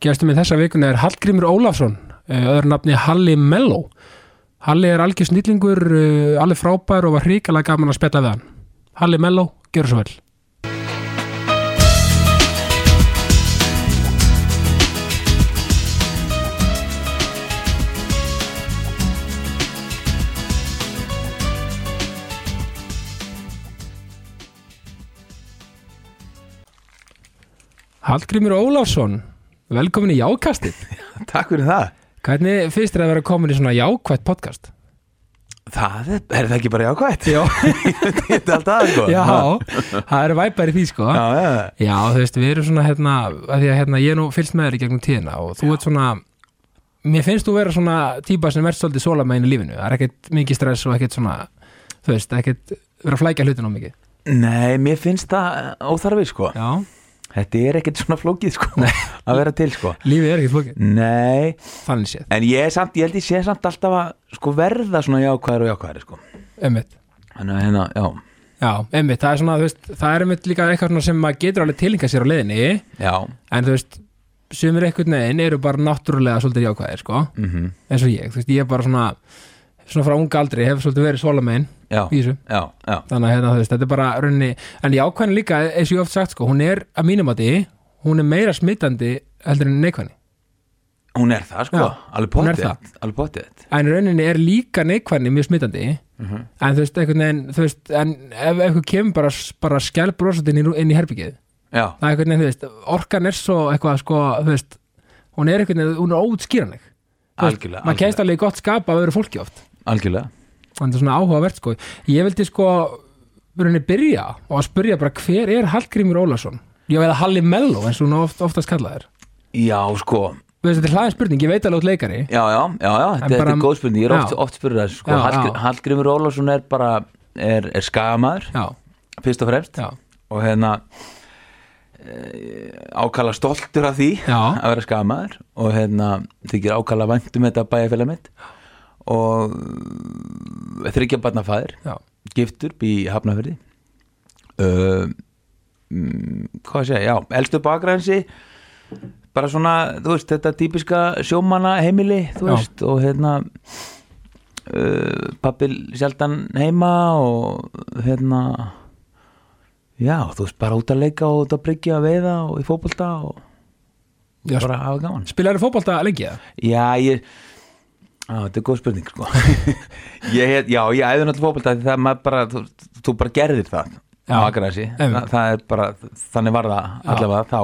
Gestum í þessa vikuna er Hallgrímur Ólafsson, eh, öðru nafni Halli Mello. Halli er algjör snillingur, eh, alveg frábær og var hrikalega gaman að spella við hann. Halli Mello, gjör svo vel. Hallgrímur Ólafsson, velkomin í Jákastið. Takk fyrir það Hvernig finnst þér að vera komin í svona jákvætt podcast? Það er, er það ekki bara jákvæmt? Já, Þetta er alltaf það sko já það eru væpar í því sko. já, já. Já, þú veist, við erum svona hérna, að því að hérna, ég er nú fylgst með þér í gegnum tíðina og þú ert svona, mér finnst þú vera svona típa sem ert svolítið sóla með í lífinu. Það er ekkert mikið stress og ekkert svona, þú veist, ekkert vera flækja hlutin á mikið. Nei, mér finnst það óþarfi sko Já, Þetta er ekkert svona flókið sko að vera til sko. Lífið er ekkert flókið, Nei, þannig séð, en ég er samt, ég held ég sé samt alltaf að sko verða svona jákvæður og jákvæður sko. Emmitt. Þannig að hérna, já, Já, emmitt, það er svona, þú veist, það er emmitt líka eitthvað svona sem maður getur alveg tilinga sér á leiðinni, já. En þú veist, sumir einhvern veginn eru bara náttúrulega svolítið jákvæðir, sko, mm eins og ég, þú veist, ég er bara svona, svona frá unga aldri, hef svolítið verið sóla megin Já, í þessu. já, já. Þannig að hérna, veist, þetta er bara rauninni, en jákvæðin líka, eins og ég oft sagt sko, hún er að mínum að því, hún er meira smittandi heldur en neikvæðin Hún er það sko, alveg er potið en rauninni er líka neikvæðin mjög smittandi Mhm. en þú veist, veginn þú veist, en ef eitthvað kemur bara, bara skjálbrósat inn í, inn í herbyggið er orkan er svo eitthvað, sko, veist, hún er veginn hún er óutskýranleg maður kemst alveg gott skapa af öðru fólki oft Algjörlega. Þannig að svona áhugavert sko. Ég vildi sko rauninni byrja og að spyrja bara hver er Hallgrímur Ólafsson ég veið að Halli Mello eins og hún oft, oftast kallaðir Já, sko. Veist, þetta er hlaðin spurning, ég veit alveg út leikari. Já, já, já, já, þetta, bara- er góð spurning Ég er oft, Já. oft spurður það sko. Já, Hallgr já. Hallgrímur Ólafsson er bara er, er skagamæður, já, fyrst og fremst. Já, og hérna e, ákala stoltur af því já, að vera skagamæður og hérna þykir ákala væntum þetta bæjarfélag mitt og þryggja barnafæðir já, giftur í Hafnafyrði uh, mm, hvað að segja, já, elstu bakgræðinsi bara svona, þú veist, þetta típiska sjómanna heimili, þú Já. veist og hérna uh, pappi sjaldan heima og hérna já, þú veist, bara út að leika og út að bryggja að veiða og í fótbolta og já bara hafa gaman spilaður fótbolta lengi það? Já, ég á, Þetta er góð spurning sko. ég, Já, ég æði náttúrulega fótbolta því það maður bara, þú, þú bara gerðir það á Akranesi, einmitt. það, er bara þannig var það allavega þá.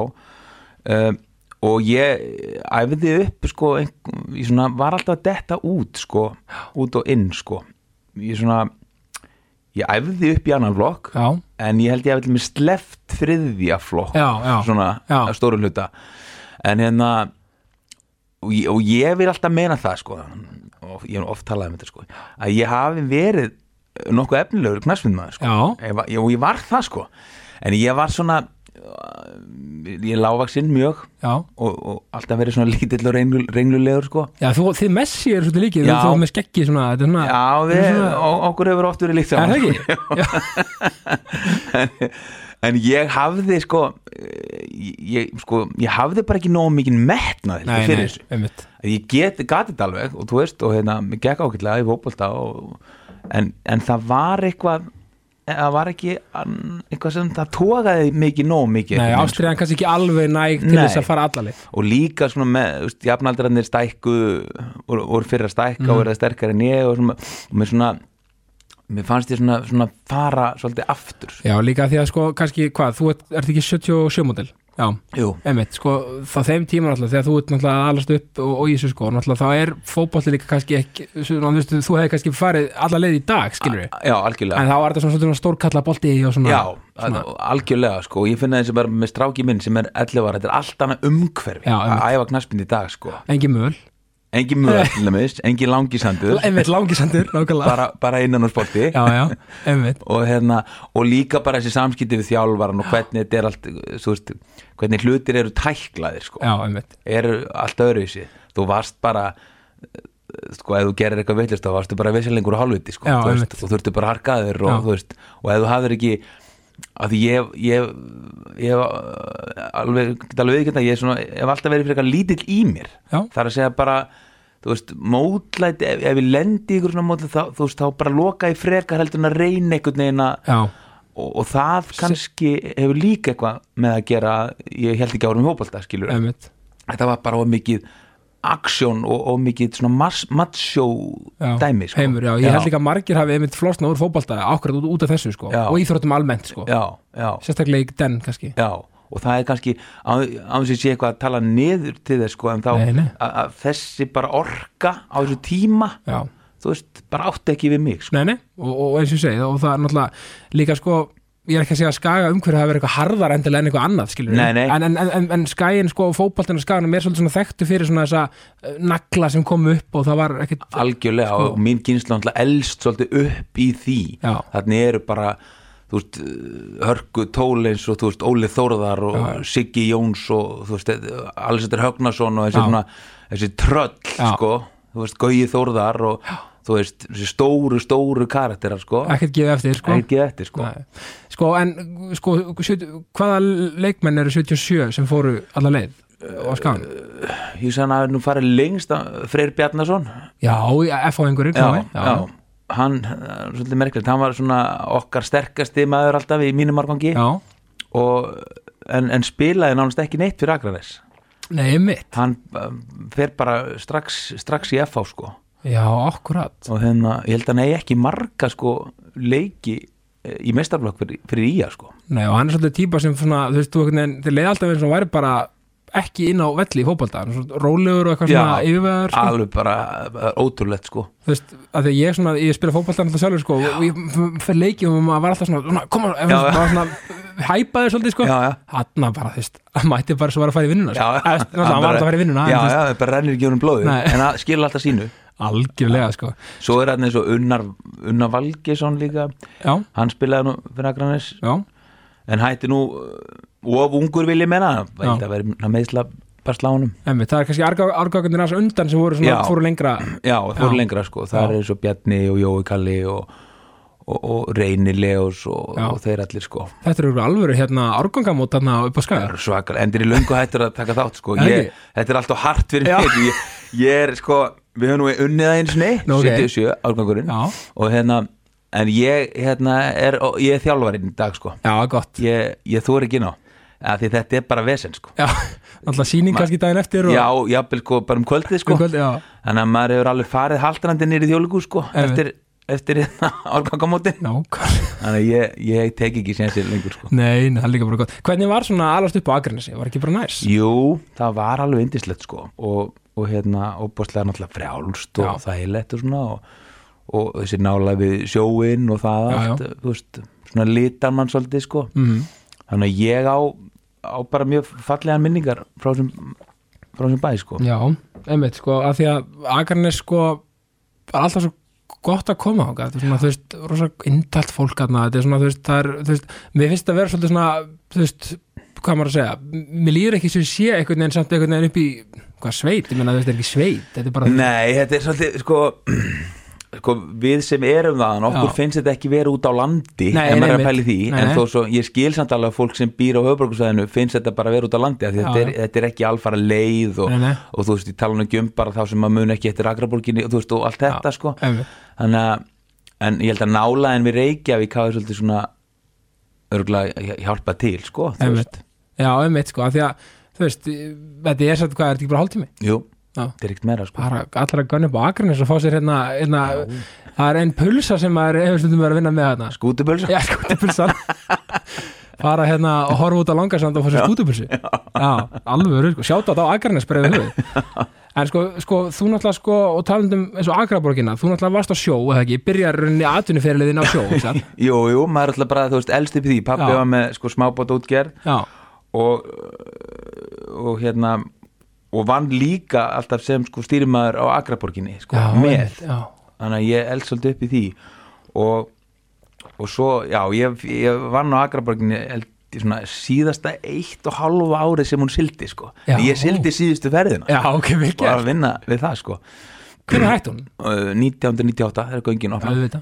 Um, og ég æfði upp sko, ég svona, var alltaf að detta út sko, út og inn sko. ég svona ég æfði upp í annan flokk Já, en ég held ég hef með sleft þriðja flokk já, já, svona að stóru hluta. En hérna og ég, og ég vil alltaf meina það sko og ég hef oft talað um þetta sko að ég hafi verið nokkuð efnilegur knæsfindmaður sko. Já, ég, og ég var það sko. En ég var svona ég lávaksinn mjög já. og, og alltaf verið svona lítill og renglu, renglulegur sko. Já, þú, þið Messi er svolítið líkið, Já. þú er með skeggi svona, svona já, við, svona- okkur hefur oft verið líkt það saman. ekki? Já, en, ég hafði sko ég, sko, ég hafði bara ekki nóg mikið metnað fyrir nei, þessu einmitt ég get, gat þetta alveg og þú veist, og hérna, mér gekk ákveðlega í fótbolta og, en, en það var eitthvað það var ekki eitthvað sem það tókaði mikið nóg mikið Nei, ástriðan kannski ekki alveg næg til Nei. þess að fara allaleg sko. og líka svona með, jafnaldrarnir stækku voru, voru fyrir að stækka Mhm. og verða sterkar en ég og, svona, og mér svona mér fannst ég svona, svona fara svolítið aftur. Já, líka því að sko, kannski, hvað, þú ert, ert ekki 77 model Já, einmitt, sko, þá þeim tíma náttúrulega, þegar þú ert náttúrulega alast upp og, og í þessu sko, náttúrulega þá er fótbolti líka kannski ekki, svona, þú þú hefði kannski farið alla leið í dag, skilur við, já, algjörlega. En þá var þetta svona svolítið stórkalla bolti og svona, Já, svona algjörlega sko, ég finna þessi bara með stráki minn sem er 11 ára, þetta er allt annað umhverfi. Já, að æfa knaspin í dag sko. Engin möl, engin til dæmis, engin langisandur. Einmitt langisandur, nákvæmlega, bara, bara innan úr sporti. Já, já, og, hérna, og líka bara þessi samskipti við þjálfaran og hvernig þetta er allt veist, hvernig hlutir eru tæklaðir sko, já, eru allt öðruvísi. Þú varst bara sko, ef þú gerir eitthvað veitlist þá varstu bara vissalengur og hálfviti sko, þú, veist, þú þurftu bara harkaður og, þú veist, og ef þú hafðir ekki að ég ég, ég hef alveg, alveg viðkjönda ég hef alltaf verið fyrir eitthvað lítill í mér. Já. það er að segja bara þú veist, mótlæti, ef, ef ég lendi ykkur svona mótlæti, þá, þú veist, þá bara loka ég frekar heldur en að reyna einhvern veginn að og, og það kannski hefur líka eitthvað með að gera ég held ekki árum í hópalda, skilur þetta var bara of mikið aksjón og, og mikið svona Já, dæmi sko. heimur, já, ég held líka að margir hafi einmitt flosna úr fótbolta akkurat út, út af þessu sko Já. og íþróttum almennt sko, já, sérstaklega í den kannski. Já og það er kannski á á þess að sé eitthvað að tala niður til þess sko en þá Nei, nei. að að þessi bara orka á þessu tíma Já, þú veist, bara átti ekki við mig sko. nei, nei, og, og eins og ég segi og það er náttúrulega líka sko ég er ekki að segja að skaga umhverju hafi verið eitthvað harðar endilega en eitthvað annað, skilur en, en, en, en skagin sko, fótboltinn og skaganum er svolítið svona þekktu fyrir svona þessa uh, nagla sem kom upp og það var ekkit algjörlega Sko. og mín kynsla náttúrulega elst svolítið upp í því Já. þannig eru bara þú veist, Hörgu Tólins og þú veist, Óli Þórðar og Já. Siggi Jóns og þú veist, Alessandur Högnason og þessi, Já. svona, þessi tröll Já. sko, þú veist, Gauji Þórðar og þú veist, þessi stóru, stóru karakterar sko, ekkert gefið eftir sko. ekki eftir sko Nei. sko en sko, 70, hvaða leikmenn eru 77 sem fóru alla leið á skagan ég sagði að nú farið lengst Freyr Bjarnason já, F-fáingurinn já, já, hann, eh, svolítið merkilegt hann var svona okkar sterkasti maður alltaf í mínum og, en, en spilaði nánast ekki neitt fyrir Akranes. Nei, mitt hann um, fer bara strax, strax í FH sko. Já, akkurat. Og hérna, ég held að hann eigi ekki marga sko leiki eh, í mestarflokk fyrir, fyrir ía sko. Nei, og hann er svolítið típa sem svona, þú veist, þú veginn, þeir leiði alltaf eins og væri bara ekki inn á velli í svona rólegur og eitthvað svona yfirvegar, sko. alveg bara ótrúlegt sko. Þú veist, að því ég svona, ég spila fótbolta alltaf sjálfur, sko, og ég fyrir leikjum og maður var alltaf svona, koma, ef Já, já. bara svona hæpaði svolítið, sko, já, já, hann bara, þú veist, hann mætti bara svo var að fara í vinnuna, já, sko, hann var alltaf að fara í vinnuna, já, já, það bara rennir ekki honum blóðu en það skilur alltaf sínu. Algjörlega, sko, svo er hann eins og Unnar, Unnar Valgesson líka. Já, hann spilaði nú fyrir Akranes já, en hætti nú of ungur vil ég menna Já. veit að vera meðsla bara slánum það er kannski árgákundir hans undan sem voru svona, Já. fóru lengra, já, það fór Já. lengra sko. Það er eins og Bjarni og Jói Kalli og, og, og Reyni Leos og, og þeir allir sko. Þetta eru alvöru hérna árgangamót þarna upp á Það skaga, eru svakal, endur í löngu hættur að taka þátt sko. Ég, þetta er alltaf hart fyrir mig. Ég, ég er sko, við höfum nú unnið það eins og Nú, ok. 77 árgangurinn. Og hérna, en ég hérna er, ég er þjálfarinn í dag sko. Já, gott, ég, ég þóri ekki ná að því þetta er bara vesen sko. Já, alltaf sýning kannski daginn eftir og já, jafnvel sko, bara um kvöldið sko. Um kvöld, já, þannig að maður hefur alveg farið haldrandi nýri þjóðleiku sko, Einmitt. eftir, eftir hérna árgangamótin. Nákvæmlega. Þannig að ég, ég tek ekki sénsir lengur sko. Nei, það er líka bara gott. Hvernig var svona alast upp á Akranesi? Var ekki bara næs? Jú, það var alveg indislegt sko og, og hérna óbúrslega náttúrulega frjálst og Já. þægilegt og svona og, og þessi nála við sjóin og það Já, allt, þú veist, svona litar mann svolítið sko. Mm þannig að ég á, á bara mjög fallegan minningar frá þessum frá þessum bæ sko. Já, einmitt, sko, að því að Akranes sko var alltaf svo gott að koma á þú veist, rosa indalt fólk aðna, þetta er svona, þú veist, það er, þú veist mér finnst að vera svolítið svona, þú veist hvað maður að segja, mér líður ekki sem sé einhvern veginn samt einhvern veginn upp í hvað sveit, ég menna, þetta er ekki sveit? Þetta er bara, Nei, þetta er svolítið sko, sko við sem erum það okkur Já. finnst þetta ekki vera út á landi Nei, en maður er að pæli því Nei, en þó svo, ég skil samt alveg að fólk sem býr á höfbruksvæðinu finnst þetta bara vera út á landi af Já, þetta er, þetta er ekki alfara leið og, Nei, nei. og þú veist, ég tala um bara þá sem maður mun ekki eftir agraborginni og þú veist, og allt þetta sko þannig að, en ég held að nálaðin við Reykjavík hafi svolítið svona örgulega hjálpa til sko, Já, einmitt, sko, að því að þú veist, þetta er satt hvað, er þetta ekki bara hálftími? Jú. Þetta er ekkert meira sko. Allar að gunna upp á Akranes og fá sér hérna, hérna það er einn pulsa sem maður hefur stundum verið að vinna með hérna Skútubölsa Já, skútupulsan. Fara hérna og horfa út á langarsand og fá sér skútupulsi alveg sko, sjátt á þetta á breiðið höfuð En sko, sko, þú náttúrulega sko og talandum eins og Akraborgina þú náttúrulega varst á sjó, eða ekki, byrjar atvinnuferliðin á sjó? Jú, jú, maður er alltaf bara, þú veist, elst upp í því. Pappi var með sko smábót útgerð og, og hérna og vann líka alltaf sem sko stýrimaður á Akraborginni sko, já, með, já, þannig að ég elst svolítið upp í því. Og, og svo, já, ég, ég vann á Akraborginni síðasta eitt og halva árið sem hún sildi sko, Já. ég sildi síðustu ferðina. Já, ok, og mikið að vinna við það sko. Hvernig hætti hún? Uh, 1998 er göngin nákvæmlega.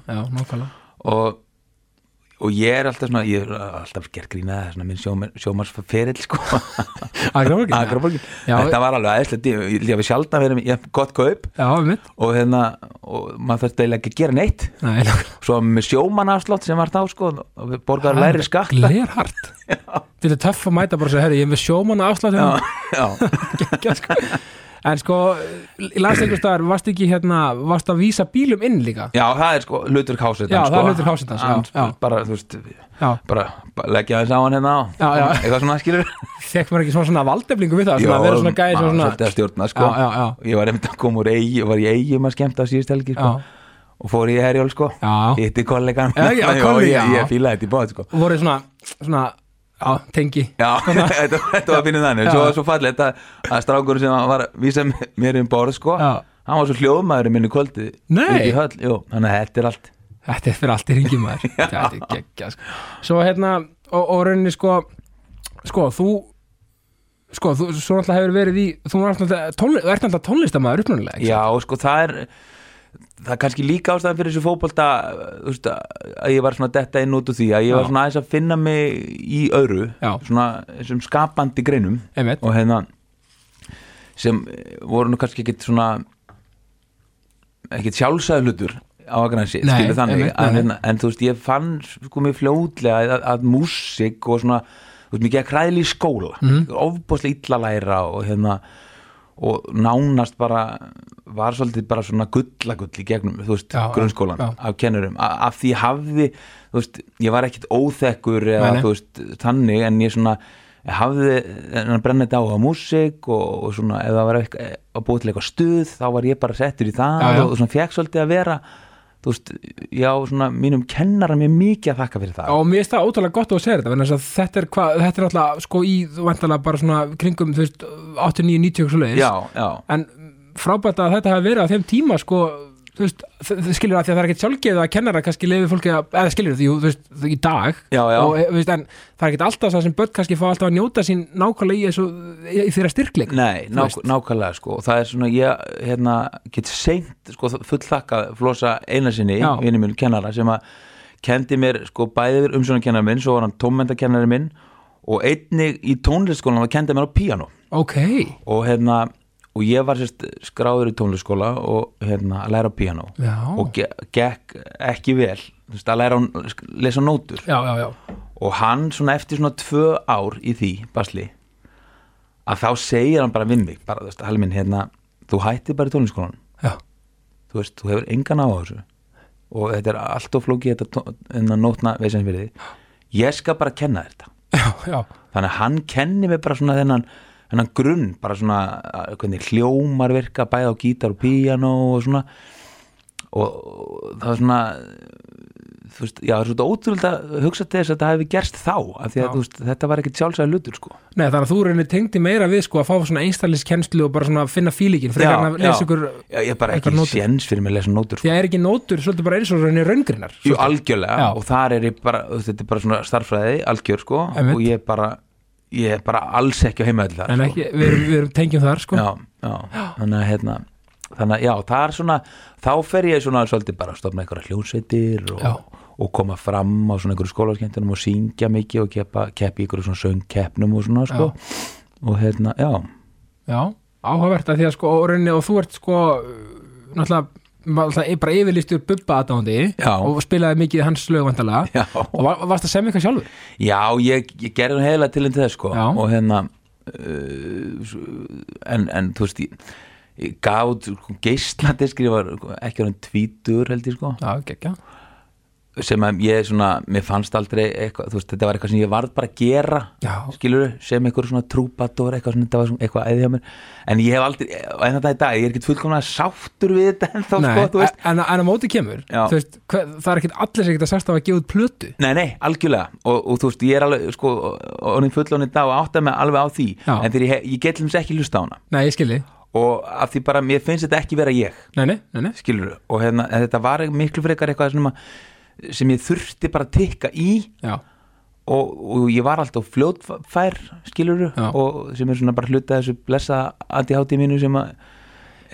Og og ég er alltaf svona ég er alltaf gert grínaði svona minn sjómar, sjómarsferill sko. Akraborgin þetta var alveg aðeinslega ég hef sjálfna verið gott kaup. Já, og hérna og maður þarf eiginlega ekki að gera neitt. Nei, svo með sjómanafslátt sem var þá sko og borgaðum læri skatta. Glerhart Þetta er töff að mæta bara segja, herri, ég er með sjómanna afslátt já, hérna. já, Geggjað, sko. En sko, landsleikustar varst ekki hérna, varst að vísa bílum inn líka? Já, það er sko hlutur kásið Já, það er hlutverk hásetans, já, já. bara, þú veist, Já, bara, leggja þess á hann hérna á. Já, já. eitthvað svona skilur. Fekk maður ekki svona, svona valdeflingu við það svona, að vera svona gæði maður svona, svolítið að stjórna sko. Já, já, já. ég var einmitt að koma úr eigi var í eigi um að skemmta á síðust helgi sko. Já, og fór í herjól sko. Já. Hitti kollegan. Já, já, Jó, kollega, ég, já. í sko tengi Já, þetta, þetta var finnir þannig. Svo svo fallið þetta að strákur sem var vísa mér um borð sko Já. Hann var svo hljóðmaður minni kvöldi Nei. Í höll, jú, þannig að þetta er allt Þetta er fyrir allt í ringi maður Þetta er geggja sko. Svo hérna, og, og rauninni sko Sko, þú Sko, þú, svo náttúrulega hefur verið í þú ert náttúrulega tónlistamæður uppnáðulega Já, sko, það er Það er kannski líka ástæðan fyrir þessu veist, að ég var svona detta inn út úr því að ég var svona aðeins að finna mig í öðru Já. svona þessum skapandi greinum Einmitt, og hérna sem voru nú kannski ekkit svona ekkit sjálfsæðu hlutur á Akranesi, Nei, skilur þannig einmitt, en, hérna, en þú veist, ég fann sko mér fljótlega að, að músík og svona, þú veist, mikið að kræðli í skóla Mhm. ofbúslega illa læra og hérna og nánast bara var svolítið bara svona gullagull í gegnum, þú veist, Já, grunnskólan já. af kennurum, A- af því hafði þú veist, ég var ekkit óþekkur eða nei. þú veist, þannig en ég svona hafði en að brenna þetta á á músík og, og svona það var eitthvað, að búið til eitthvað stuð þá var ég bara settur í það Já, já. og svona fekk svolítið að vera þú veist, já, svona mínum kennara mér mikið að þakka fyrir það. Og mér finnst það ótrúlega gott að segir þetta þetta er hvað, þetta er alltaf sko í, þú vantalega bara svona kringum þú veist, 89, 90 og svo leiðis já, já, en frábært að þetta hafi verið á þeim tíma sko, þú veist, skilur að því að það er ekkert sjálfgefið að kennara kannski leiði fólki að, eða skilur því, þú veist, í dag já, já. og þú veist, en það er ekkert alltaf það sem börn kannski fá alltaf að njóta sín nákvæmlega í þessu, í þeirra styrkleik Nei, Þú ná, veist. nákvæmlega sko og það er svona, ég hérna, get seint sko, full þakka flosa eina sinni, Já. vinni minn kennara sem að kendi mér sko bæði við umsjóna kennara minn, svo var hann tómmendakennari minn og einnig í tónlistskólan var kendi mér á píano ok, og hérna, og ég var sérst skráður í tónlistskóla og hérna að læra á píano já. Og ge gekk ekki vel veist, að læra að lesa nótur. Já, já, og hann svona eftir svona tvö ár í því basli að þá segir hann bara við mig bara, þú veist, Halli minn, hérna, þú hættir bara í tónlískólan já, þú veist, þú hefur engan á þessu. Og þetta er allt of flókið þetta tó- þennan nótna veisins fyrir því ég skal bara kenna þetta. Þannig að hann kenni mig bara svona þennan, þennan grunn, bara svona að- hvernig hljómar virka bæða á gítar og píano og svona og, það er svona þú veist, já, það er svona ótrúlega að hugsa til þess að þetta hefði gerst þá af því að Já. veist, þetta var ekkit sjálfsæði lutur sko Nei, þannig að þú reynir tengdi meira við sko að fá svona einstæliskennslu og bara svona finna fílíkin en að já. lesa ykkur já, ég er bara ekki séns fyrir mig að lesa nótur sko. að er ekki nótur svolítið bara eins og reynir raungrinar Jú, algjörlega Já. og þar er ég bara, þetta er bara svona starffræði algjör sko Einmitt. og ég er bara ég er bara alls ekki á heimaðil þar en sko. ekki, við erum, við erum tengjum þar sko. Já, já, þannig að hérna þannig að já, það er svona þá fer ég svona svolítið bara að stofna einhverja hljónsveitir Já. og, og koma fram á svona einhverju skólaskemmtunum og syngja mikið og keppa, í einhverju svona söngkeppnum og svona sko. Og hérna, já, já, áhugavert að því að sko og, rauninni, og þú ert sko náttúrulega bara yfirlistur bubba aðdándi og spilaði mikið hans lög vandalega já. Og var, varst að semja eitthvað sjálfur? Já, ég, ég gerði hún heila til enn þess sko. Já. og hérna uh, en, en þú veist ég, ég gaf sko, geisladiskri var ekki hann tvítur held ég sko. Já, geggja sem að ég svona, mér fannst aldrei eitthvað, þú veist, þetta var eitthvað sem ég varð bara að gera Já. skilur sem eitthvað svona trúbator eitthvað svona, þetta var svona eitthvað æði hjá mér. En ég hef aldrei, en þetta í dag, ég er ekkert fullkomlega sáttur við þetta en þá sko, þú veist. en, en á móti kemur Já. þú veist, hver, það er ekkit allir sem geta sagt að gefa út plötu. Nei, nei, algjörlega og, og þú veist, ég er alveg sko, orðin fullónið dag og átta mig alveg á því Já. en þegar ég, ég get hlums ekki hlusta á hana. Nei, ég skilji, og af því bara, mér finnst þetta ekki vera ég. Nei, nei, nei, skilur og hérna, þetta var miklu frekar eitthvað sem, að, sem ég þurfti bara að tikka í og, og ég var alltaf fljótfær skilur Já. og sem er svona bara hluta þessu blessa ADHD mínu sem að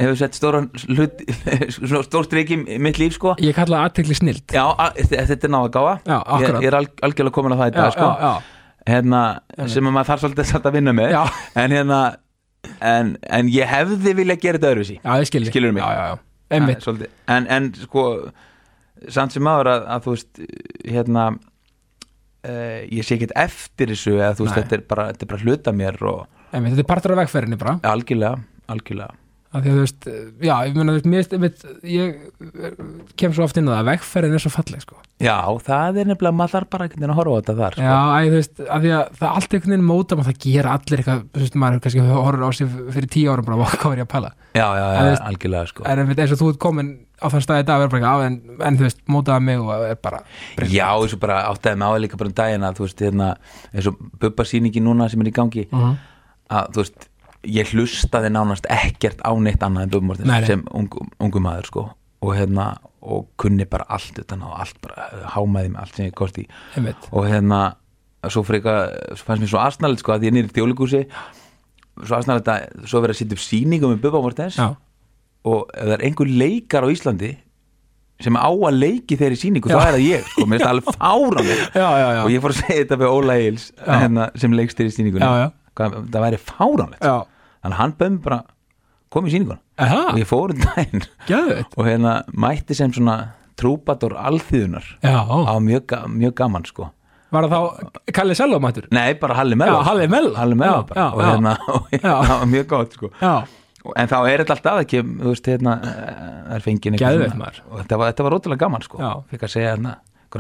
hefur sett stóran hlut stór í mitt líf sko. Ég kalla það aðtekli snild. Já, a- þetta er náða gáfa Já, ég, ég er alg, algjörlega komin á það í dag sko. já, já, hérna, sem að maður þarf svolítið samt að vinna með. Já. en hérna en, en ég hefði vilja gera þetta öðruvísi. Já, ég Skilurðu mig? En, en sko samt sem áður að, að þú veist hérna uh, ég sé ekkert eftir þessu eða þú veist þetta er, bara, þetta er bara hluta mér og Einmitt, þetta er partur af vegferðinni bara. Algjörlega, algjörlega. Að þú veist, já, ég meina, þú veist, einmitt, ég eh, kem svo oft inn að vegferðin er svo falleg, sko. Já, það er nefnilega, maður þarf bara einhvern veginn að horfa á þetta þar sko. Já, þú veist, að það er allt einhvern veginn móta maður, það gera allir eitthvað, maður kannski horfir á sig fyrir tíu árum bara, "Vá, hvað er ég að pæla já, já, já, veist- algjörlega sko. en eins og þú ert komin á þann stað í dag, á, en, en þú veist, mótaði mig og er bara já, eins og bara áttaði mig á því líka bara um daginn að þú veist, hérna, eins og bubba sýningi núna sem er í gangi Mhm. að þú veist, ég hlustaði nánast ekkert á neitt annað en. Mortens sem ungu, ungu maður sko og hérna, og kunni bara allt utan á allt, bara hámaði með allt sem ég kosti og hérna svo freka, svo fannst mér svo asnalit sko að ég er nýri þjólikúsi svo asnalit að svo verið að setja upp sýningum með Bubba Mortens. Já, og ef það er einhver leikar á Íslandi sem á að leiki þeirri sýningu Já. þá er það ég, sko, mér finnst það alveg fáranlega já, já, já, og ég fór að segja þetta við Óla Eils hérna, sem leikstir í sýningunni. Já, já. Hvað, það væri fáránlegt já, þannig að hann mig bara kom í sýninguna. Aha, og ég fór um daginn. Og hérna mætti sem svona trúbator alþýðunar á mjög, mjög gaman sko var það þá Kalli Sello mættur? Nei bara Halli Mello. Já, Halli og já. hérna, og hérna það var mjög gott sko. Já, en þá er þetta alltaf ekki þú veist hérna eh, það er svona- maður. og þetta var, þetta var ótrúlega gaman sko. Fikk að segja hérna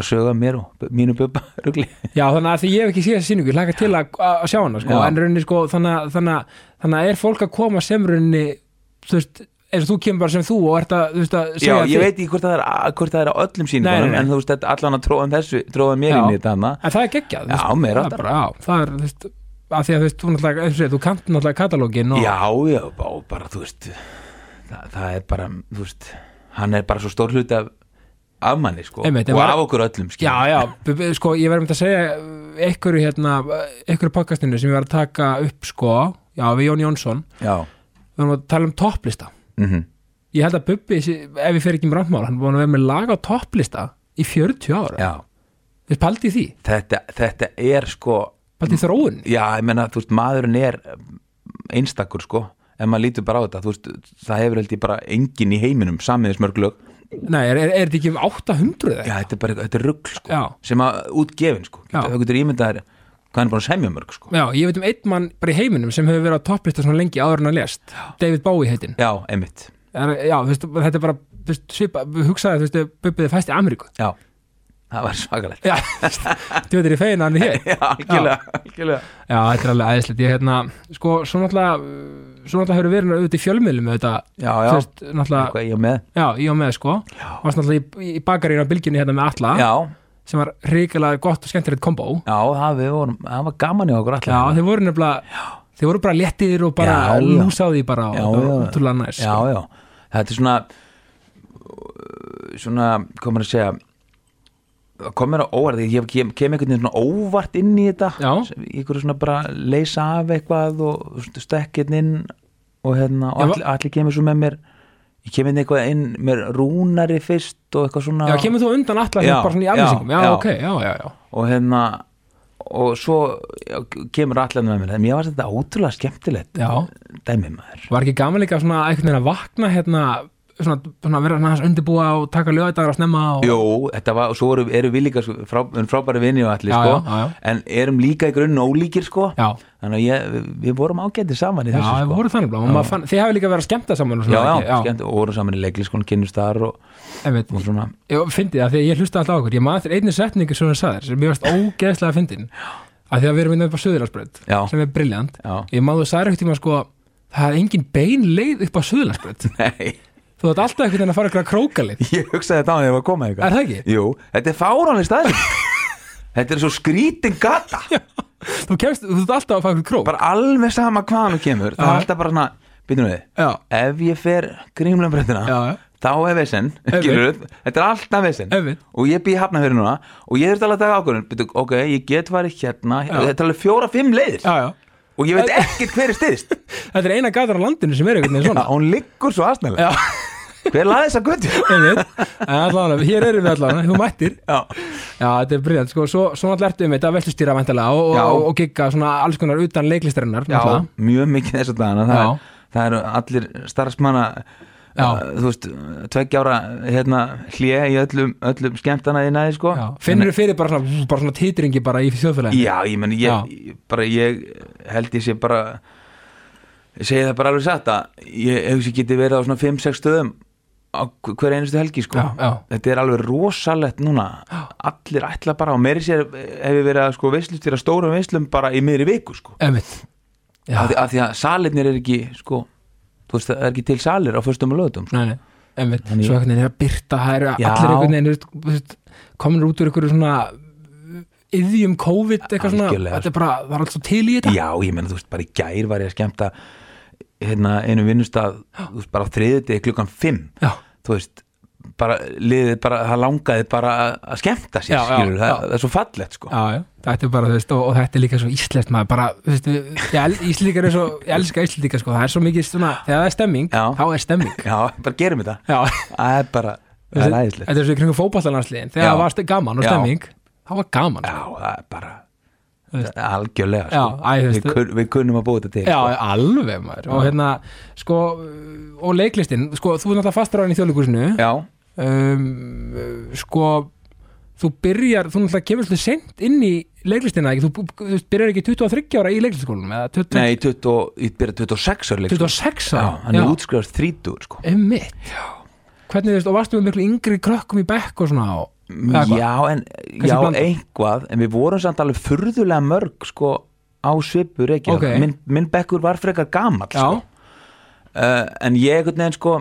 að söga mér og mínu bubba rugli. Já, þannig að því ég hef ekki sýningu, ég hlaka til að, að sjá hana, sko, Já. en rauninni, sko, þannig, að- þannig að er fólk að koma sem rauninni, þú veist, eins og þú kemur bara sem þú og ert að, veist, að Já, ég veit ekki hvort það er, hvort það er á öllum nei. en þú veist, allan að tróðan þessu tróðan mér inn í þetta hana En það er geggjað Já, er bara, Já, það er, þú veist að því að þú veist, þú náttúrulega, þú kant náttúrulega katalógin og, Já, já, og bara, þú veist það, það er bara, þú veist hann er bara svo stór hluti af af manni, sko, Einmitt, og var- af okkur öllum skilur. já, já, sko, ég verðum að segja einhverju hérna, einhverju podcastinu sem ég var að taka upp, sko. Já, við Jón Jónsson, já, við varum að tala um topplista mhm. Ég held að Bubbi, ef ég fer ekki um randmál hann búin að vera með lag á topplista í 40 ára, paldi því. Þetta, þetta er sko paldi þróun. Já, ég menna, þú veist, maðurinn er einstakur, sko ef maður lítur bara á þetta, þú veist, það hefur held ég bara engin í heiminum, samiðis mörg lög. Nei, er, er, er þetta ekki um 800 eða? já, þetta er bara, þetta er rugl, sko Já. sem að útgefin, sko, það getur ímyndað þér hvað hann er búin að semja mörg, sko? Já, ég veit um einn mann bara í heiminum sem hefur verið á topplista svona lengi áður en að lest David Bowie heitin já, einmitt, er, Já, þú veist, þetta er bara þú veist, svipa, hugsaði, þú veist, Bubbi þið fæst í Ameríku. Já það var svakalegt. Já, þú veit, er í fegin að hann er hér. Já, algjörlega, algjörlega. Já, þetta er alveg æðislegt. Ég, hérna, sko, svo náttúrulega svo náttúrulega hefur verið auðvitað í fjölmiðlum já, þú veist, náttúrulega Já, og hérna sem var ríkilega gott og skemmtilegt kombo. Já, það, vorum, það var gaman í okkur allir. Já, þeir voru nefnilega þeir voru bara léttir og bara lúsaði bara og Já, það var útrúlega næs já, sko. já, þetta er svona svona, hvað maður að segja kom mér á óvart ég kem, kem einhvern veginn svona óvart inn í þetta Já. einhverju svona bara leysa af eitthvað og stekkinn inn og hérna, og allir, allir kemur svo með mér kemur inn eitthvað inn með rúnari fyrst og eitthvað svona? Já, kemur þú undan alla Já, bara svona í aflýsingum? Já, já. ok, já, já, já. Og hérna og svo já, kemur allir með mér. En mér var þetta ótrúlega skemmtilegt Já. dæmi maður. Var ekki gaman líka svona veginn að vakna hérna svona, svona vera aðeins undirbúa og taka lögadagar að snemma og... Jú, þetta var, og svo erum, erum við líka frá, erum frábæri vinni og allir Já, sko, já, já, já. en erum líka í grunn ólíkir sko, Já, þannig að ég, við, við vorum ágætið saman í já, þessu sko. voru þannig blá og fann, Þið hafi líka verið að skemmta saman og já, svona já, ekki? skemmt, og vorum saman í leikliskon kynnust þar og, og svona. Ég fyndi það því að ég hlusta alltaf á okkur Ég maður eftir einni setningu sem það sagðir sem ég varst ógeðslega fyndin. Að því að við erum inn upp á Suðurlandsbröð Já. sem er briljant Já, Ég maður sagði ekkert tíma sko það er engin bein leið upp á Suðurlandsbröð nei, Þú ert alltaf einhvern veginn að fara ykkur að krókalið ég hugsaði þetta á því að ég var að koma Er eitthvað það ekki? Jú, þetta er fáránlega staðið Þetta er svo skrítin gata. Þú kemst, þú ert alltaf að fara ykkur krók. Bara alveg sama hvaðan þú kemur það Já. er alltaf bara svona, byrjum við. Já, ef ég fer grímlumbreytina já, já, þá er vesen, Einmitt. skilur þetta er alltaf vesen. Einmitt. og ég býð hafna fyrir núna og ég þurfti alveg að ákvörðun. Ok, ég get farið hérna, Já. þetta er alveg fjóra, fimm leiðir. Já, já. og ég veit ekkert hver er styðst. Þetta er eina gatar á landinu sem er einhvern veginn Já, svona hún liggur svo aðsnælega Já, hver laði þessa En allavega, hér erum við allavega, þú mættir. Já, Já, þetta er brilliant, sko, svo, svo náttúrulega ertu um þetta vestustýra væntalega og, og, og gigga svona alls konar utan leiklistarinnar já náttúrulega. mjög mikið þess að dana það, er, það eru allir starfsmanna uh, þú veist, tveggjára hérna, hlje í öllum, öllum skemmtana í næði sko. Já. Finnur þú fyrir bara svona, bara svona titringi bara í þjóðfélagi Já, ég menn, ég, ég, bara ég held ég sé bara ég segi það bara alveg satt að ég hef sér getið verið á svona 5-6 stöðum hver einustu helgi sko. Já, já. þetta er alveg rosalegt núna. Allir ætla bara og meiri sér hef ég verið að sko veislustýra stórum veislum bara í miðri viku sko. Af því, af því að salirnir er ekki sko, þú veist það er ekki til salir á föstum og lögutum sko. nei, nei, einmitt. Þannig- Svo einhvern veginn er að byrta, það eru allir einhvern veginn komin út úr einhverju svona yðjum COVID eitthvað svona, þetta er bara, það er allt svo til í þetta. Já, ég menna, þú veist, bara í gær var ég að skemmta hérna einu veist, bara þriðutegi klukkan 5 Já, þú veist, bara liðið bara, það langaði bara að- skemmta sér Já, já, skilur, það, já. það er svo fallegt sko. Já, já, þetta er bara, þú veist, og, og þetta er líka svo íslenskt maður, bara, þú veist, við- ég Íslendingar er svo, ég elska Íslendingar, sko, það er svo mikið svona, þegar það er stemming, Já. þá er stemming. Já, bara gerum þetta, Já, það er bara það er æðislegt. Þetta er svo í kringum fótballalandsliðin Þegar Já. það var gaman og Já. stemming Það var gaman Já, sko. það er bara Algjörlega Já, sko. æ, þú veist, við, kun, við kunnum að búa þetta til Já, sko. alveg maður Og hérna, sko, og leiklistin Sko, þú er náttúrulega fastur á henni í þjóðleikursinu Já, um, Sko Þú byrjar, þú náttúrulega kemur svolítið sent inn í leiklistina? Þú, þú byrjar ekki 23 ára í 20, nei, 20, ég byrja 26 ára leik, sko. 26 Já, ára hann er útskrifast 30 sko. Einmitt Hvernig þú veist, og varstu með miklu yngri krökkum í bekk og svona og? Já, en, já einhvað en við vorum samt alveg furðulega mörg sko á svipur ekki Ok. minn, minn bekkur var frekar gamall Já. sko. uh, en ég veginn sko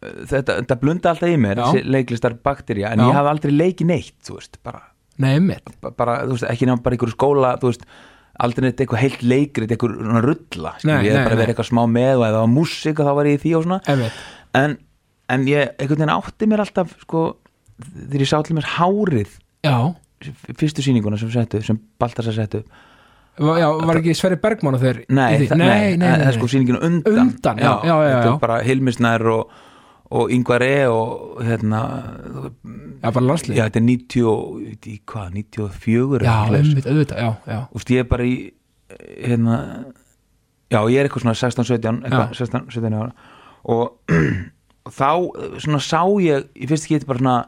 þetta, þetta blunda alltaf í mér leiklistar bakterja, en Já. ég hafði aldrei leikið neitt þú veist, bara, Nei, einmitt bara þú veist, ekki nefn bara einhverju skóla þú veist, aldrei neitt eitthvað heilt leikrit eitthvað rulla, skilur, Nei, ég hef bara verið eitthvað smá með og ef það var músík þá var ég í því og svona. En, en ég einhvern veginn átti mér alltaf sko, þegar ég sá allir mér hárið Já, fyrstu sýninguna sem settu sem Baltasar settu. Já, var ekki Sverri Bergmann og þeir nei, nei, nei, nei, það er sko sýninginu undan. Undan, já, þetta er bara Hilmisnær og, og Ingvar E og hérna Já, bara landslið já, þetta er 90 og- ég veit í hvað, 94 já, eitthvað einmitt, auðvitað, já, já. Úst, ég er bara í hérna já, ég er eitthvað svona 16-17 eitthvað, 16-17 ára. Og, og þá svona sá ég í fyrst geti bara svona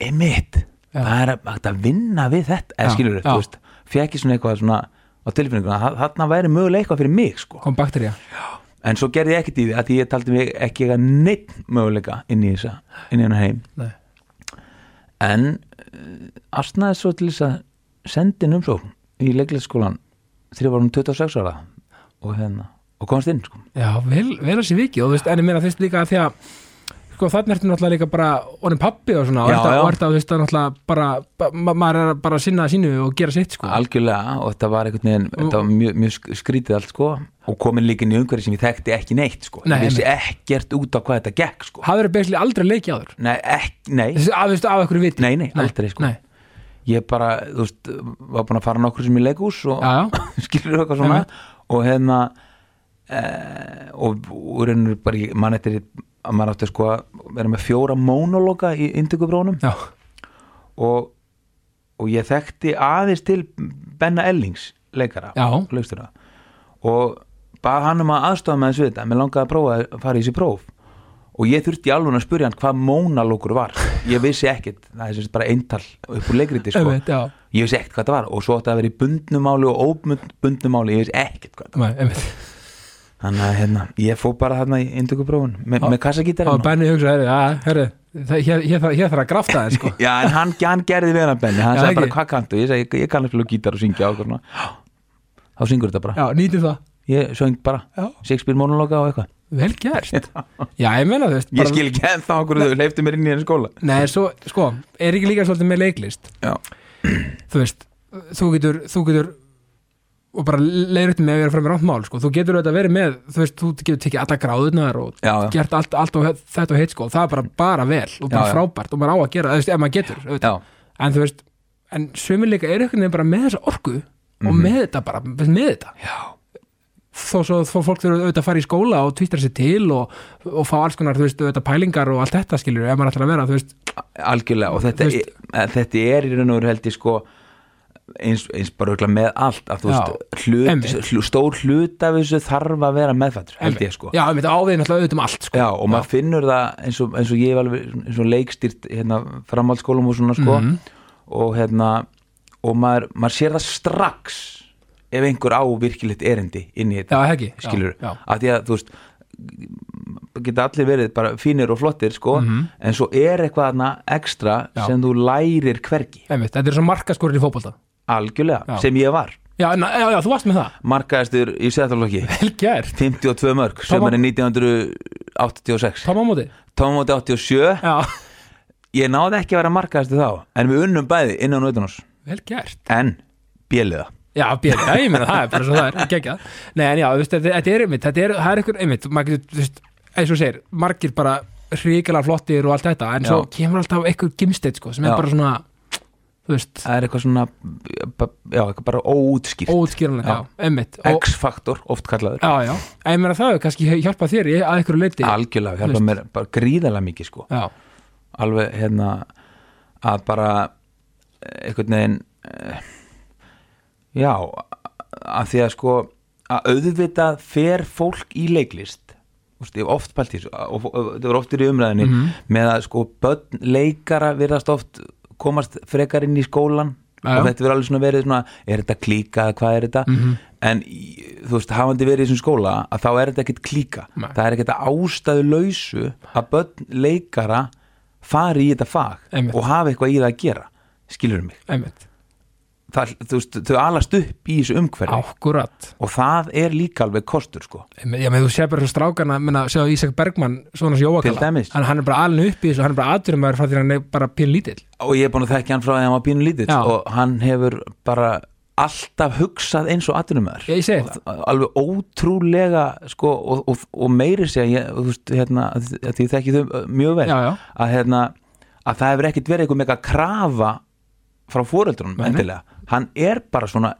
emitt, það er að vinna við þetta, eða skilur já. þú veist fekk ég svona eitthvað svona á tilfinninguna, þa- þarna væri mögulega eitthvað fyrir mig sko. kom bakterja en svo gerði ég ekkert í því að ég taldi mig ekki eitthvað neitt möguleika inn í þessa inn í hennar heim Nei. en uh, astnaði svo til þess að sendin umsókn í leiklæðskólan þegar ég var um 26 ára og, hérna, og komast inn sko. Já, vel, vel að sé vikið og þú veist, en ég meina veist líka að því að sko þannig ertu náttúrulega líka bara orðin pappi og svona og Já, að- og ert að þú veist að náttúrulega bara ba- ma maður er bara að sinna sínu og gera sitt sko algjörlega og þetta var einhvern veginn þetta var mjög, mjög sk- skrítið allt sko og komin líka inn í umhverfi sem ég þekkti ekki neitt sko. Nei, ég vissi ekkert út á hvað þetta gekk sko. Hafður þið beisli aldrei leikið áður? nei, ekki, nei, Þessi, að, þú veist, af einhverju viti? nei, nei, aldrei sko. Nei, ég bara, þú veist, var búin að fara nokkur sem í leikús og skilur eitthvað svona og hérna e, og ennur bara í- mann eftir að maður átti sko að vera með fjóra mónologa í indugubrónum og, og ég þekkti aðeins til Benna Ellings leikara og bað hann um að aðstofa með þessu þetta. Mér langaði að prófa að fara í þessi próf. Og ég þurfti alveg að spurja hann hvað mónalókur var. Ég vissi ekkert, það er sem sagt bara eintal upp úr leikriti sko. Einmitt, já, ég vissi ekkert hvað það var. Og svo átti að vera í bundnumáli og óbundnumáli, ég vissi ekkert hvað það var. Nei, þannig að hérna, ég fór bara þarna í indugubrófun með, með og kassagítarinn Benni hugsa, herri, já, herri það- hér, þarf- að grafta þið sko. Já, en hann, hann gerði við hann benni. Hann Já, sagði bara ekki. hvað kanntu, ég sagði ég, ég kann að spila gítar og syngja og þá syngur þetta bara, Já, nýtum það. Ég söng bara. Shakespeare monologa og eitthvað. Vel gert. Já, ég meina þú veist ég skil ekki ennþá okkur þau leiftu mér inn í henni skóla. Nei, svo, sko, er ekki líka svolítið með leiklist? Já, þú veist, þú getur þú getur og bara leiður upp með að vera fram með rámt mál sko. þú getur auðvitað verið með, þú veist, þú getur tekið alla gráðunar og já, já, gert allt, allt og þetta og hitt sko, það er bara, bara vel og bara Já, frábært og maður á að gera, veist, ef maður getur en þú veist, en sömur líka er einhvern veginn bara með þessa orku og Mhm. með þetta bara, með þetta. Þó svo þó fólk þurfa auðvitað að fara í skóla og tvistra sér til og, og fá alls konar, þú veist, auðvitað pælingar og allt þetta skilur, ef maður ætlar að vera, þú veist. Algjörlega og þetta, veist- er, þetta er í raun og veru held ég sko eins, eins bara örugglega með allt að veist, hlut, einmitt. hlu, stór hlut af þessu þarf að vera meðfættur held ég sko. Já, einmitt, áviðin alltaf auðvitað um allt, sko. Já, og maður finnur það eins og, eins og ég alveg eins og leikstýrt hérna, framhaldsskólum og svona sko. Mhm. og hérna og maður, maður sér það strax ef einhver á virkilegt erindi inn í þetta, skilur að því að þú veist geta allir verið bara fínir og flottir sko, Mhm. en svo er eitthvað ekstra Já. sem þú lærir hvergi. Einmitt, þetta er svo markaskorinn í fótbolta algjörlega, Já. sem ég var. Já, na, já, já, þú varst með það. Markaðistur í setjaflokki Vel gert, 52 mörg, sömari 1986 tóma á móti? Tómóti 87 Já, ég náði ekki að vera markaðistur þá en við unnum bæði innan og utan oss vel gert. En bjöliða Já, já, ég meina það er bara svo það er, geggjað. Nei, en já, þú veist, þetta, er einmitt þetta er, það er maður getur, þú veist eins og segir, margir bara hrikalega flottir og allt þetta, en svo Já. kemur alltaf einhver gimsteit, sko, sem er bara svona það er eitthvað svona já, eitthvað bara óútskýrt. Óutskýranlega, X-faktor, oft kallaður. Já, já, en ég meina það hefur kannski hjálpað þér í- að einhverju leiti algjörlega, Þú hjálpa veist. mér bara gríðarlega mikið sko. Já, alveg hérna að bara eh, einhvern veginn eh, já að því að sko að auðvitað fer fólk í leiklist. Oft pælt í þessu og þetta var oft í umræðinni Mhm. með að sko börn leikara virðast oft komast frekar inn í skólan Já, og þetta verður alveg svona verið svona er þetta klíka hvað er þetta Mhm. en í- þú veist, hafandi verið í þessum skóla að þá er þetta ekkit klíka Nei. það er ekkit ástæðu lausu að börn leikara fari í þetta fag Einmitt. og hafi eitthvað í það að gera skilur mig einmitt, það, þú veist, þau alast upp í þessu umhverfi. Ákkurat og það er líka alveg kostur sko. Já, með þú sé bara svo strákana, minna, sjá Ísak Bergmann svona sem Jóakala, hann, hann er bara alveg upp í þessu, hann er bara aðdurum frá því að hann er bara pín lítill. Og ég er búin að þekki hann frá því að hann var pínu lítill. Og hann hefur bara alltaf hugsað eins og Ég það, alveg ótrúlega sko, og, og, og meiri ég, hérna, að, að því þekki þau mjög vel já, já, að, hérna, að það hefur ekkit verið eitthvað mega krafa frá fóreldrunum endilega hann er bara svona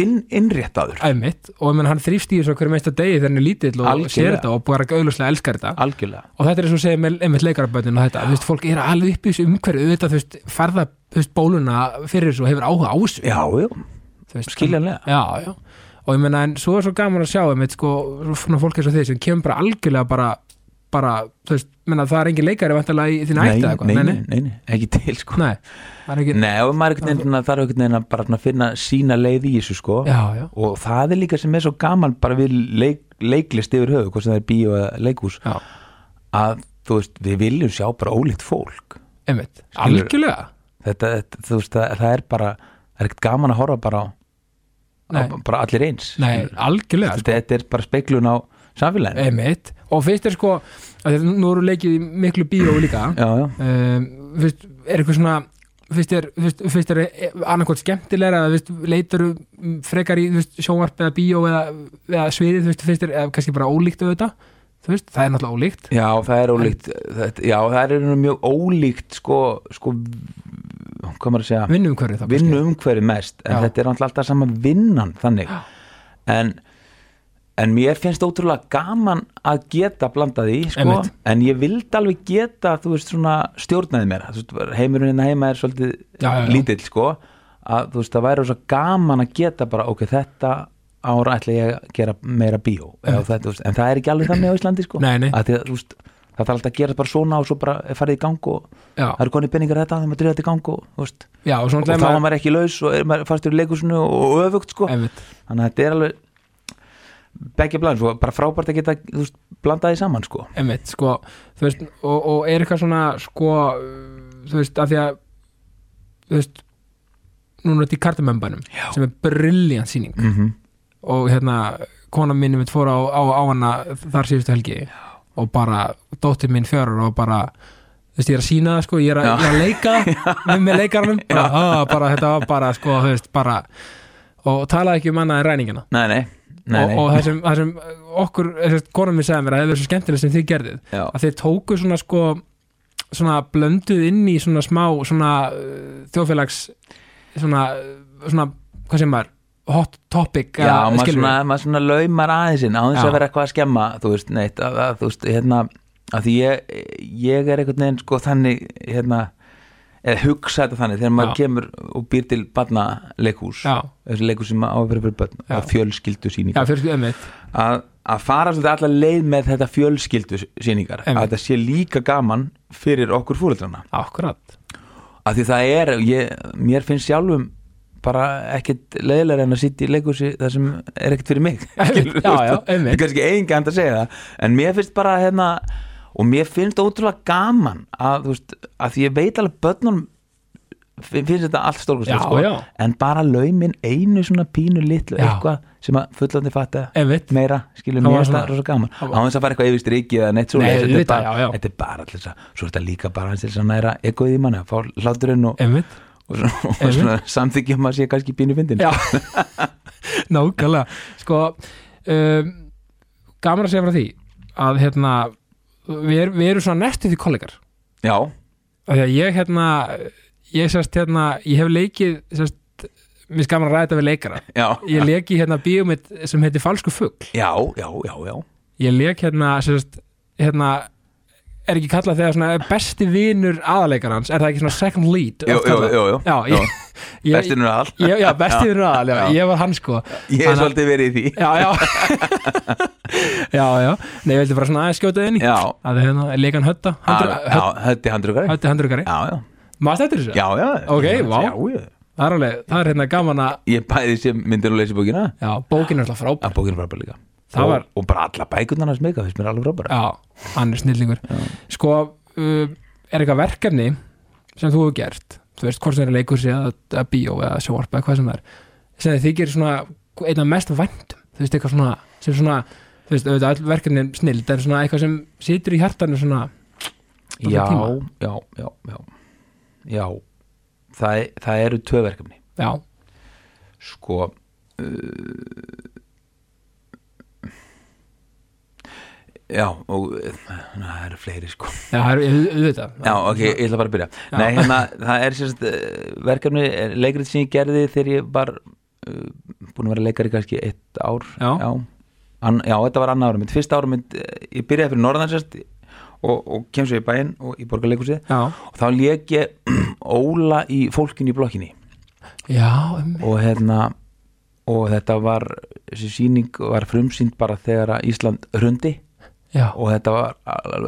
inn, innréttaður. Einmitt. Og menn, hann þrýfst í þessu hverju meista degi þegar hann er lítill og Algjörlega. sér þetta og bara auðvitað elskar þetta. Algjörlega. Og þetta er eins og segja með einmitt leikaraböndin og þetta, þú veist, fólk er alveg upp í þessu umhverju auðvitað, þú veist, farða þú veist, bóluna fyrir þessu og hefur áhuga á þessu. Já, já, skiljanlega. já, já, og ég meina en svo er svo gaman að sjá einmitt, sko, svona fólk eins og þið sem kemur bara algjörlega bara, bara þú veist, menna, það er engin leikari vantilega í þín nei, ætti eða eitthvað, nei, nei, nei, ekki til sko. Nei, það er ekki nei, og maður er þarf einhvern veginn að bara finna sína leið í þessu sko. Já, já, og það er líka sem er svo gaman bara við leik, leiklist yfir höfu hvort sem það er bíó eða leikhús já, að þú veist, við viljum sjá bara ólíkt fólk. Einmitt, algjörlega. Þetta, þetta þú veist, það, það er bara það er ekkert gaman að horfa bara á, á bara allir eins nei, algjörlega, sko. þetta, þetta er bara speiklun á samfélaginu. Og fyrst er sko nú eru leikið miklu bíó líka. Já, já, um, fyrst, er eitthvað svona fyrst er, fyrst, er eða fyrst, leitur frekar í sjónvarp eða bíó eða, eða sviðið, fyrst, er kannski bara ólíkt auðvitað, veist, það er náttúrulega ólíkt. Já, það er ólíkt þetta, já, það er mjög ólíkt sko, sko hvað maður að segja? Vinnum hverju þá kannski. vinnu umhverju mest en Já. þetta er náttúrulega alltaf sama vinnan þannig. En, en mér finnst ótrúlega gaman að geta blanda því sko, en ég vildi alveg geta þú veist svona stjórnaði mér. Heimurinn heima er svolítið Já, já, lítill sko. Að þú veist það væri svo gaman að geta bara ok, þetta ára ætla ég að gera meira bíó. Þetta, veist, en það er ekki alveg þannig á Íslandi sko. Nei, nei. að þú veist það þarf alltaf að gera bara svona og svo bara er farið í gang og já, það eru konið penningar þetta, þeim að drifa þetta í gang og, þú veist, já, og svona og þá var maður ekki laus og er maður fastur í leikusinu og öfugt sko. Einmitt, þannig að þetta er alveg begge bland, svo bara frábært að geta þú veist, blanda því saman sko. Einmitt, sko þú veist, og, og er eitthvað svona sko, þú veist, að því að þú veist núna er þetta í kartamömbanum sem er brilljant sýning. Mm -hmm. og hérna kona minni mitt fór á, á, á hana þar síðustu helgi og bara dóttir mín fjörur og bara þú veist ég er að sína það sko, ég er Já. ég er að leika með, með leikarnum bara, á, bara, þetta var bara sko, þú veist, bara og talaði ekki um annað en ræningina. Nei, nei, nei, og, nei. og það sem, það sem okkur, konan mér segði mér að það verið svo skemmtileg sem þið gerðið Já. að þeir tóku svona sko svona blönduð inn í svona smá svona uh, þjóðfélags svona, svona hvað sem maður hot topic Já, uh, maður svona, maður svona laumar aðeinsinn á þess að vera eitthvað að skemma þú veist, neitt, að, að, þú veist, hérna að því ég, ég er einhvern veginn sko þannig, hérna eða hugsa þetta þannig, þegar maður Já. kemur og býr til barna leikhús Já. þessi leikhús sem á að vera fyrir börn Já. að fjölskyldu síningar að, að fara svolítið allar leið með þetta fjölskyldu síningar, að þetta sé líka gaman fyrir okkur fúreldrana Akkurat að því það er, ég, mér finnst sjálfum bara ekkit leiðilega en að sitja í leikhúsi það sem er ekkit fyrir mig Já, já, einmitt. kannski eigingænd að segja það en mér finnst bara hérna og mér finnst ótrúlega gaman að, veist, að því ég veit alveg börnunum fin- finnst þetta allt Já, stórkostlegt sko, en bara laumin einu svona pínu litlu Já. eitthvað sem að fullandi fatta meira, skilur Það mér það svona- rosa gaman. það á þess að fara eitthvað yfir strikið eða neitt svo Nei, þetta, er bara, já, já. þetta er bara allir svo er þetta líka bara aðeins til þess að næra egoið í manni að fá hláturinn og, og, svona, og svona samþykjum að sé kannski pínu fyndin Já, nákvæmlega. Sko um, Gaman að segja frá því að hérna við, er, við erum svona næstu því kollegar. Já, ég hérna ég sérst hérna, ég hef leikið sérst, mér gaman að ræða þetta við leikara. Já, ég leik í hérna bíómið sem heitir Falsku fugg já, já, já, já. ég leik hérna sérst, hérna er ekki kallað þegar svona besti vinur aðalegarans, er það ekki svona second lead Jú, jú, jú, jú. já, ég, ég, bestinur all ég, já, besti vinur aðal já, Já. ég var hann sko. Ég er svolítið verið í því. Já, já. Já, já, nei, ég vildi bara svona aðeins skjóta inn í? Já, að hérna, leikan hötta? Já, já, er handrugari hötti handrukari, já, já, maður stættir þessu? já, já. Ok, já, vá. já, já. það er það er hérna gaman að ég bæði sem myndir og leysi bókina. Já, bókin er alltaf frábær er og, var- og bara alla bækurnar hans meika finnst mér alveg frábæra já, hann er snillingur. Sko, uh, er eitthvað verkefni sem þú hefur gert? Þú veist, hvort sem er leikursi eða, eða bíó eða sjóarpa eða hvað sem er. Sem þið þykir svona einna mest væntum þú veist, eitthvað svona sem svona, þú veist, auðvitað all verkefni snild en svona eitthvað sem situr í hjartanu svona já, já, já, já. Já það, er- það eru tvö verkefni. Já, sko uh, já og uh, það eru fleiri sko. Já, það er auð- auðvitað. Já ok, ég ætla bara að byrja. Nei, hérna, það er sérst uh, verkefni, er leikrið sem ég gerði þegar ég var uh, búin að vera leikari kannski eitt ár. Já. já, An, já þetta var annað ára mitt, fyrsta ára mitt ég byrjaði fyrir norðan sérst og, og kem svo í bæinn og í borgarleikusið já, og þá lék ég Óla í fólkinu í blokkinni. Já, um, og hérna og þetta var, þessi sýning var frumsýnd bara þegar Ísland hrundi já, og þetta var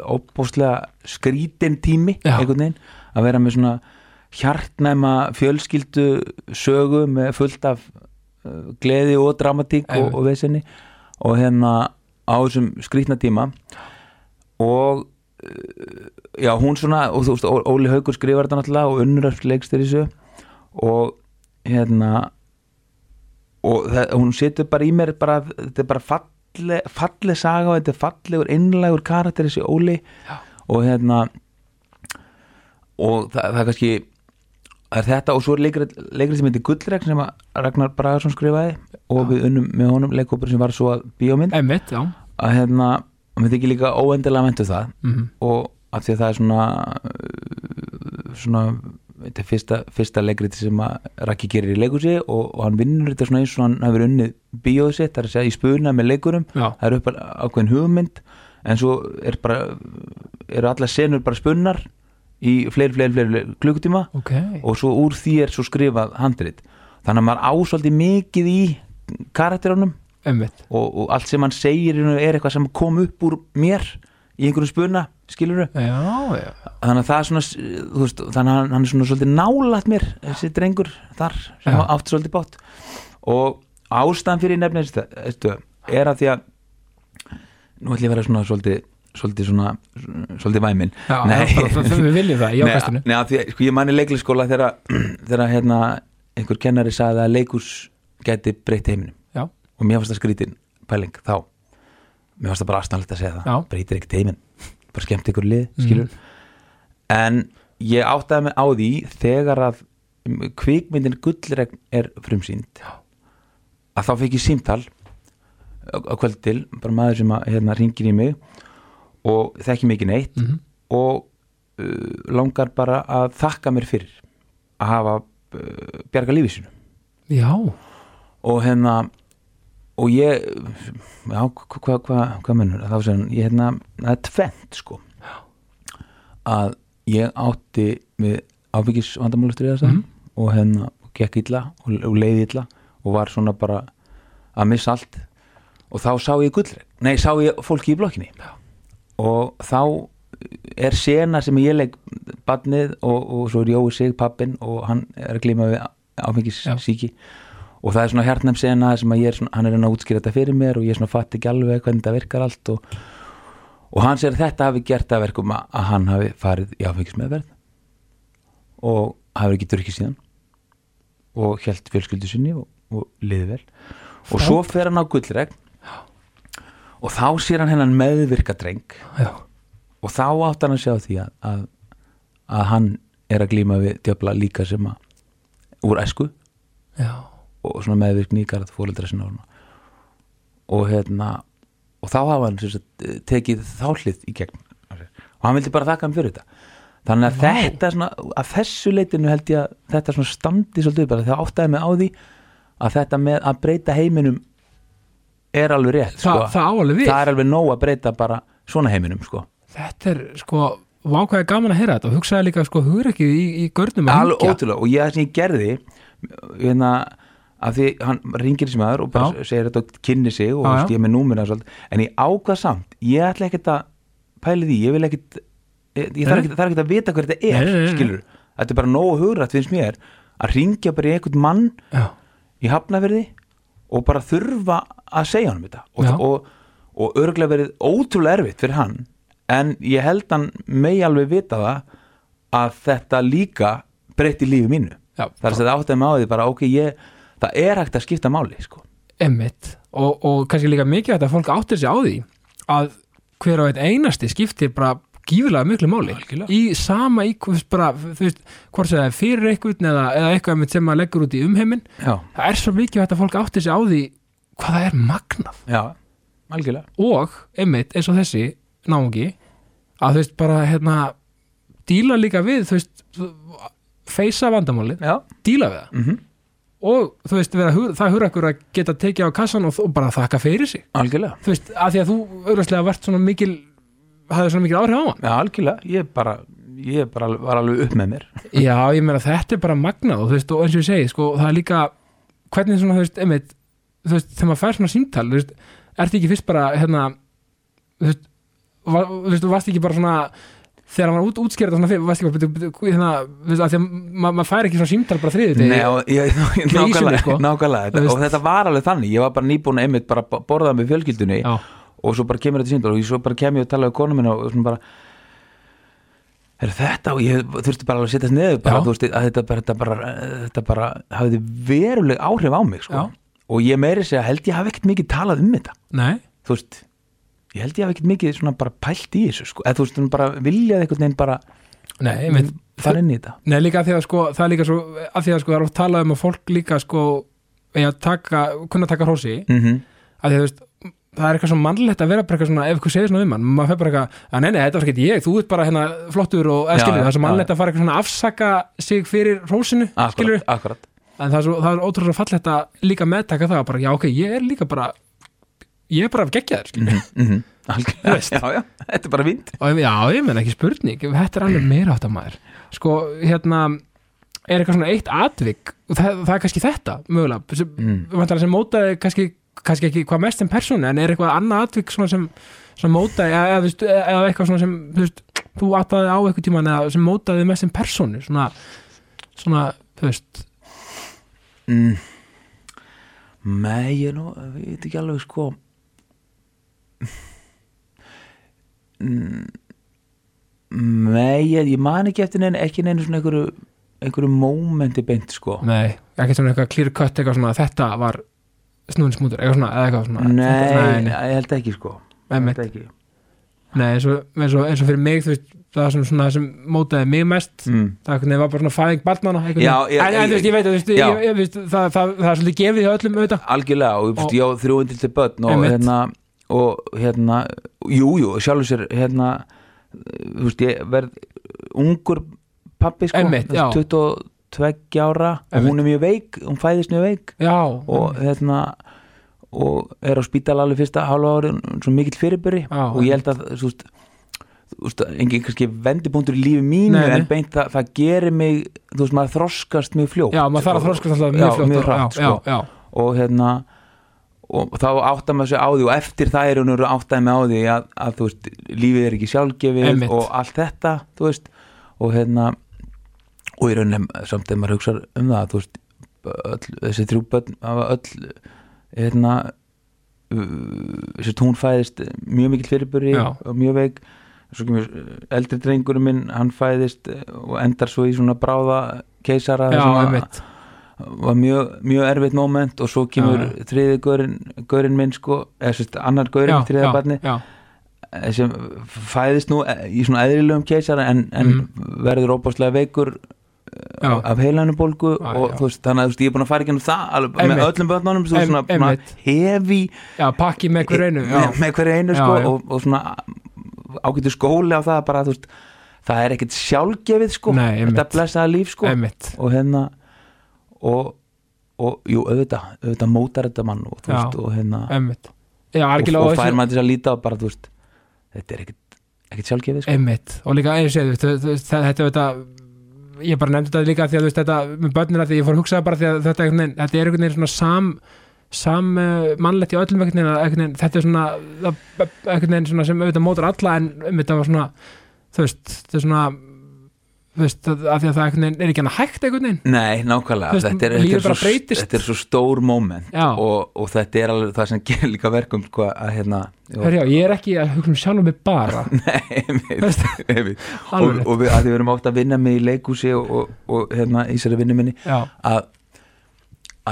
óbúslega skrítin tími veginn að vera með svona hjartnæma fjölskyldu sögu með fullt af uh, gleði og dramatík og, og vesenni og hérna á þessum skrítna tíma og uh, já hún svona og þú veist Óli Haugur skrifar þetta náttúrulega og unnur leikstir þessu. Og hérna og það, hún setur bara í mér bara, þetta er bara falle, falleg saga og þetta er fallegur innlægur karakter þessi Óli. Já. og hérna og það, það er kannski það er þetta og svo er leikrið, sem heitir Gullrek sem Ragnar Bragarsson skrifaði. Og við unnum með honum leikópur sem var svo að bíómynd. Einmitt, já. Að hérna, mér þykir líka óendilega mentu það. Mm og af því að það er svona svona þetta er fyrsta, fyrsta leikrið sem að Raki gerir í leikusi og, og hann vinnur þetta svona eins og hann hefur unnið bíóð sitt, það er að segja í spuna með leikurum. Já, það er upp ákveðin hugmynd en svo er bara eru alla senur bara spunnar í fleiri, fleiri, fleiri, klukkutíma. Ok. Og svo úr því er svo skrifað handrit. Þannig að maður ásvaldi mikið í karakterunum. Einmitt, og, og allt sem hann segir er eitthvað sem kom upp úr mér í einhverjum spuna, skilur já, já. Þannig að það er svona þú veist, þannig að hann- er svona svolítið nálægt mér þessi drengur þar sem Já. átti svolítið bátt og ástæðan fyrir nefnir þetta er að því að nú ætlum ég að vera svona svolítið svolítið svona svolítið væmin. Já, Nei. við viljum það í nei, af því, sko, ég manni leiklisskóla þegar, hérna, einhver kennari sagði að leikus geti breytt heiminum. Já, og mér fannst það skrítin pæling þá. Mér fannst það bara aðstæðanlegt að segja það. Breytir ekkert heiminn, bara skemmt ykkur lið skilur en ég áttaði mig á því þegar að kvikmyndin gullregn er frumsýnd að þá fekk ég símtal á, kvöld til, bara maður sem að hérna ringir í mig og þekki mikið neitt Mhm. og uh, langar bara að þakka mér fyrir að hafa uh, bjarga lífið sínu. Já, og hérna og ég já, hvað hva, hva, mennur þá sem ég hérna, það er tvent sko. Að ég átti við ábyggis vandamálustur Mhm. og hérna gekk illa og, og leiði illa og var svona bara að missa allt. Og þá sá ég gullreg nei, sá ég fólki í blokkinni. Og þá er sena sem ég legg badnið og, og svo er Jói sig pappin og hann er að glíma við Já. síki og það er svona hjartnæm sena sem að ég er svona, hann er að útskýra þetta fyrir mér og ég fatt ekki alveg hvernig þetta virkar allt og, og hann að þetta hafi gert að verkum að, hann hafi farið í áfengis meðverð og hafi ekki drukkið síðan og hjælt fjölskyldu sinni og, og liði vel. Og Frá- svo fer hann á gullregn og þá sér hann hennan meðvirka dreng og þá átt hann að sjá því að, að, að hann er að glíma við djöfla líka sem að úr æsku. Já, og svona meðvirkni í garð fóreldra sinna og, hérna og þá hafa hann sagt, tekið þállið í gegn og hann vildi bara þakka hann fyrir þetta þannig að Vá. þetta svona, að þessu leitinu held ég að þetta svona standi svolítið bara þegar áttaði mig á því að þetta með að breyta heiminum er alveg rétt Þa, sko. það áalveg við það er alveg nóg að breyta bara svona heiminum sko. þetta er sko vákvæði gaman að heyra þetta og hugsaði líka sko hugrekkið í, í görnum alveg hringja. ótrúlega og ég það sem ég gerði hérna að því hann ringir sem aður og bara segir þetta og kynni sig og Já, já. ég með númina en ég ákvað samt ég ætla ekkert að pæli því ég vil ekkert ég, þarf ekkert, þarf ekkert að vita hver þetta er Nei, nei, nei, nei. skilur, þetta er bara nógu hugrætt finnst mér að ringja bara í einhvern mann já, í hafnaverði og bara þurfa að segja honum þetta. Já. og, og, og örgulega verið ótrúlega erfitt fyrir hann en ég held hann megi alveg vita það að þetta líka breytti lífi mínu. Já, er að þetta áttaði mig á því bara ok, ég, það er hægt að skipta máli sko. emmitt og, og kannski líka mikið að fólk áttir sig á því að hver á einn einasti skiptir bara gífilega miklu máli. Algjörlega. í sama í, þú veist, bara, þú veist, hvort sem það er fyrir einhvern eða, eða eitthvað sem maður leggur út í umheiminn já, það er svo mikið að fólk áttir sig á því hvað það er magnað. Já, algjörlega. Og einmitt eins og þessi náungi að þú veist bara hérna díla líka við þú veist feysa vandamálið, já, díla við það. Mm og þú veist vera, það hugur ekkur að geta tekið á kassan og, og bara þakka fyrir sig. Algjörlega. Þú veist, að því að þú auðvitað vart svona mikil hafði svona mikil áhrif á hann. Já, algjörlega, ég bara ég bara var alveg upp með mér. Já, ég meina þetta er bara magnað og þú veist, og eins og ég segi, sko, það er líka hvernig svona, þú veist, einmitt þú veist, þegar maður fær svona símtal, þú veist ertu ekki fyrst bara, hérna þú veist, var, þú veist, þú varst ekki bara svona þegar hann var út, útskýrða svona fyrir, varst ekki byrju, hérna, veist, maður fær ekki svona símtal bara þriði Nei, og ég, nákvæmlega, sko. nákvæmlega þetta, veist. og þetta var alveg þannig, ég var bara nýbúin að einmitt bara bo- borða með fjölskyldunni já, og svo bara kemur þetta síndal og svo bara kem ég og tala við konu minna og svona bara er þetta og ég þurfti bara að setjast neður bara, veist, að þetta bara, þetta bara, þetta bara hafði veruleg áhrif á mig sko. Og ég meiri segja held ég hafi ekkert mikið talað um þetta. Nei, þú veist, ég held ég hafi ekkert mikið svona bara pælt í þessu sko. eða þú veist, svona bara viljað einhvern veginn bara nei, einmitt. fara inn í þetta. Nei, líka að því að sko, það er líka svo að því að sko, það er oft talað um að fólk líka sko, að taka, kunna taka hrósi mm -hmm. að því að þú veist, það er eitthvað svo mannlegt að vera bara eitthvað svona, ef eitthvað segir svona um hann maður fer bara eitthvað, að nei, nei, þetta var ekki ég, þú ert bara hérna flottur og, eða skilur, það er svo mannlegt að fara eitthvað svona að afsaka sig fyrir hrósinu, skilur en það er, svo, það er ótrúlega fallegt að líka meðtaka það, bara, já, ok, ég er líka bara ég er bara geggjaður, skilur Mm -hmm. Já, já, þetta er bara vind já, ég menn ekki spurning þetta er alveg meira átt að maður sko, hérna er eitthvað svona eitt atvik og það, það er kannski þetta, mögulega sem, Mm. sem mótaði kannski, kannski ekki hvað mest sem persónu, en er eitthvað annað atvik sem, sem mótaði eða, eða, veist, eða eitthvað svona sem þú, veist, þú attaði á eitthvað tíman eða sem mótaði mest sem persónu svona, svona, þú veist mm. Nei, ég nú ég veit ekki alveg sko. Nei, ég, ég man ekki eftir neina ekki neina svona einhverju einhverju mómenti beint sko. Nei, ekki svona eitthvað clear cut eitthvað svona, þetta var snúin smútur, eitthvað svona, eitthvað svona. Nei, nei, nei, ég held ekki sko. Ég held ekki. Nei eins, og, eins, og, eins og fyrir mig, þú veist það sem, svona, sem mótaði mig mest mm. það var bara svona fæðing barnana Já, já, en, en þú veist, ég veit, þú veist, ég, ég, veist það, það, það er svolítið gefið hjá öllum auðvitað. Algjörlega og, og Og- ég á þrjúindil til börn og hérna og hérna, jú, jú, sjálfur sér hérna, þú veist, ég verð ungur pappi sko, Einmitt, já. tveggja ára og hún er mjög veik, hún fæðist mjög veik. Já, og hérna og er á spítala alveg fyrsta hálfa ári svo mikill fyrirbyrri Já, og ég held að þú veist, þú veist engin kannski vendipunktur í lífi mínu Nei, nei. en beint það, það gerir mig þú veist maður þroskast mjög fljótt. Já, maður þarf að þroskast alltaf já, mjög fljótt mjög og- hratt, já, sko. já, já, og hérna og þá áttar maður sig á því og eftir það er hún áttaði mig á því að, að þú veist, lífið er ekki sjálfgefið Einmitt. og allt þetta, þú veist og hérna og í rauninni samt þegar maður hugsa um það þú veist, öll, þessi þrjú börn hafa öll hérna þessi hún fæðist mjög mikil fyrirburi Já. og mjög veik svo kemur eldri drengurinn minn hann fæðist og endar svo í svona bráða keisara já, að- einmitt var mjög, mjög erfitt moment og svo kemur Já, þriði gaurinn, gaurinn minn sko, eða sérst annar gaurinn, já, þriða barni já, sem fæðist nú í svona eðlilegum keisara en, en verður óbáslega veikur Já. af, heilanubólgu Já, og veist, þannig að þú veist, ég er búin að fara ekki um það alveg, með öllum börnunum svo svona, svona hefi já, pakki með hver einu já, með, hverju einu sko og, og svona ágættu skóli á það bara, þú veist, það er ekkit sjálfgefið sko, Nei, þetta blessaða líf sko. Einmitt. Og hérna og, og jú, auðvitað, auðvitað mótar þetta mann og, þú veist, og hérna já, og, og fær maður til að líta bara, þú veist þetta er ekkit, ekkit sjálfgefið sko. einmitt og líka eins og þetta, þetta ég bara nefndi þetta líka því að þú veist þetta með börnina því ég fór að hugsa bara því að þetta, þetta er einhvern veginn svona sam sam uh, mannlegt í öllum veginn, þetta er svona það- svona sem auðvitað mótur alla en um þetta var svona þú veist, þetta er svona þú veist, að, að því að það er ekki hann að hægt einhvern veginn. Nei, nákvæmlega, veist, þetta er, þetta, er svo, þetta er svo stór moment og, og þetta er alveg það sem gerir líka verkum sko, að hérna jú, Herjá, ég er ekki að hugsa um sjálfum mig bara. Nei, einmitt, einmitt. og, og við, að við erum átt að vinna með í leikúsi og, og, og hérna í sér vinnu minni já, að,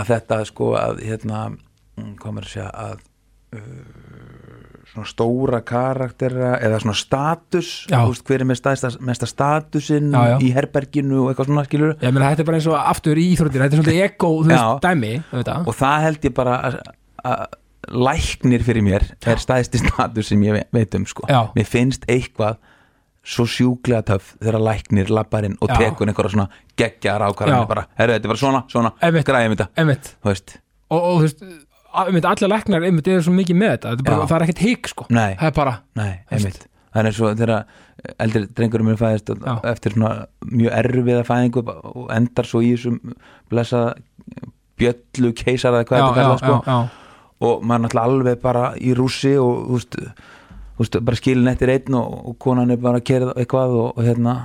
að þetta sko að hérna mm, hvað maður að segja að uh, svona stóra karaktera eða svona status Já. veist, hver er með stæsta, mesta statusinn Já, já. í herberginu og eitthvað svona skilur ég meina þetta er bara eins og aftur í íþróttir, þetta er svolítið ego, þú veist, Já. dæmi og það held ég bara að, að læknir fyrir mér er stæðsti status sem ég ve- veit um sko. Já. mér finnst eitthvað svo sjúklega töff þegar læknir lappar inn og Já. tekur einhverja svona geggjar ákvarðanir Já. bara, herru, þetta er bara svona, svona, græðum þetta og, þú veist, að- allir læknar einmitt eru svo mikið með þetta, þetta er bara, Já. það er ekkert hík sko, nei, það er bara nei, einmitt. Það er svo þegar eldri drengurum mér fæðist og Já. eftir svona mjög erfiða fæðingu og endar svo í þessum blessa bjöllu keisara eða hvað já, þetta já, kallað sko já, já, og maður náttúrulega alveg bara í rússi og þú veist, þú veist bara skilin eftir einn og, og konan er bara að kera eitthvað og, og hérna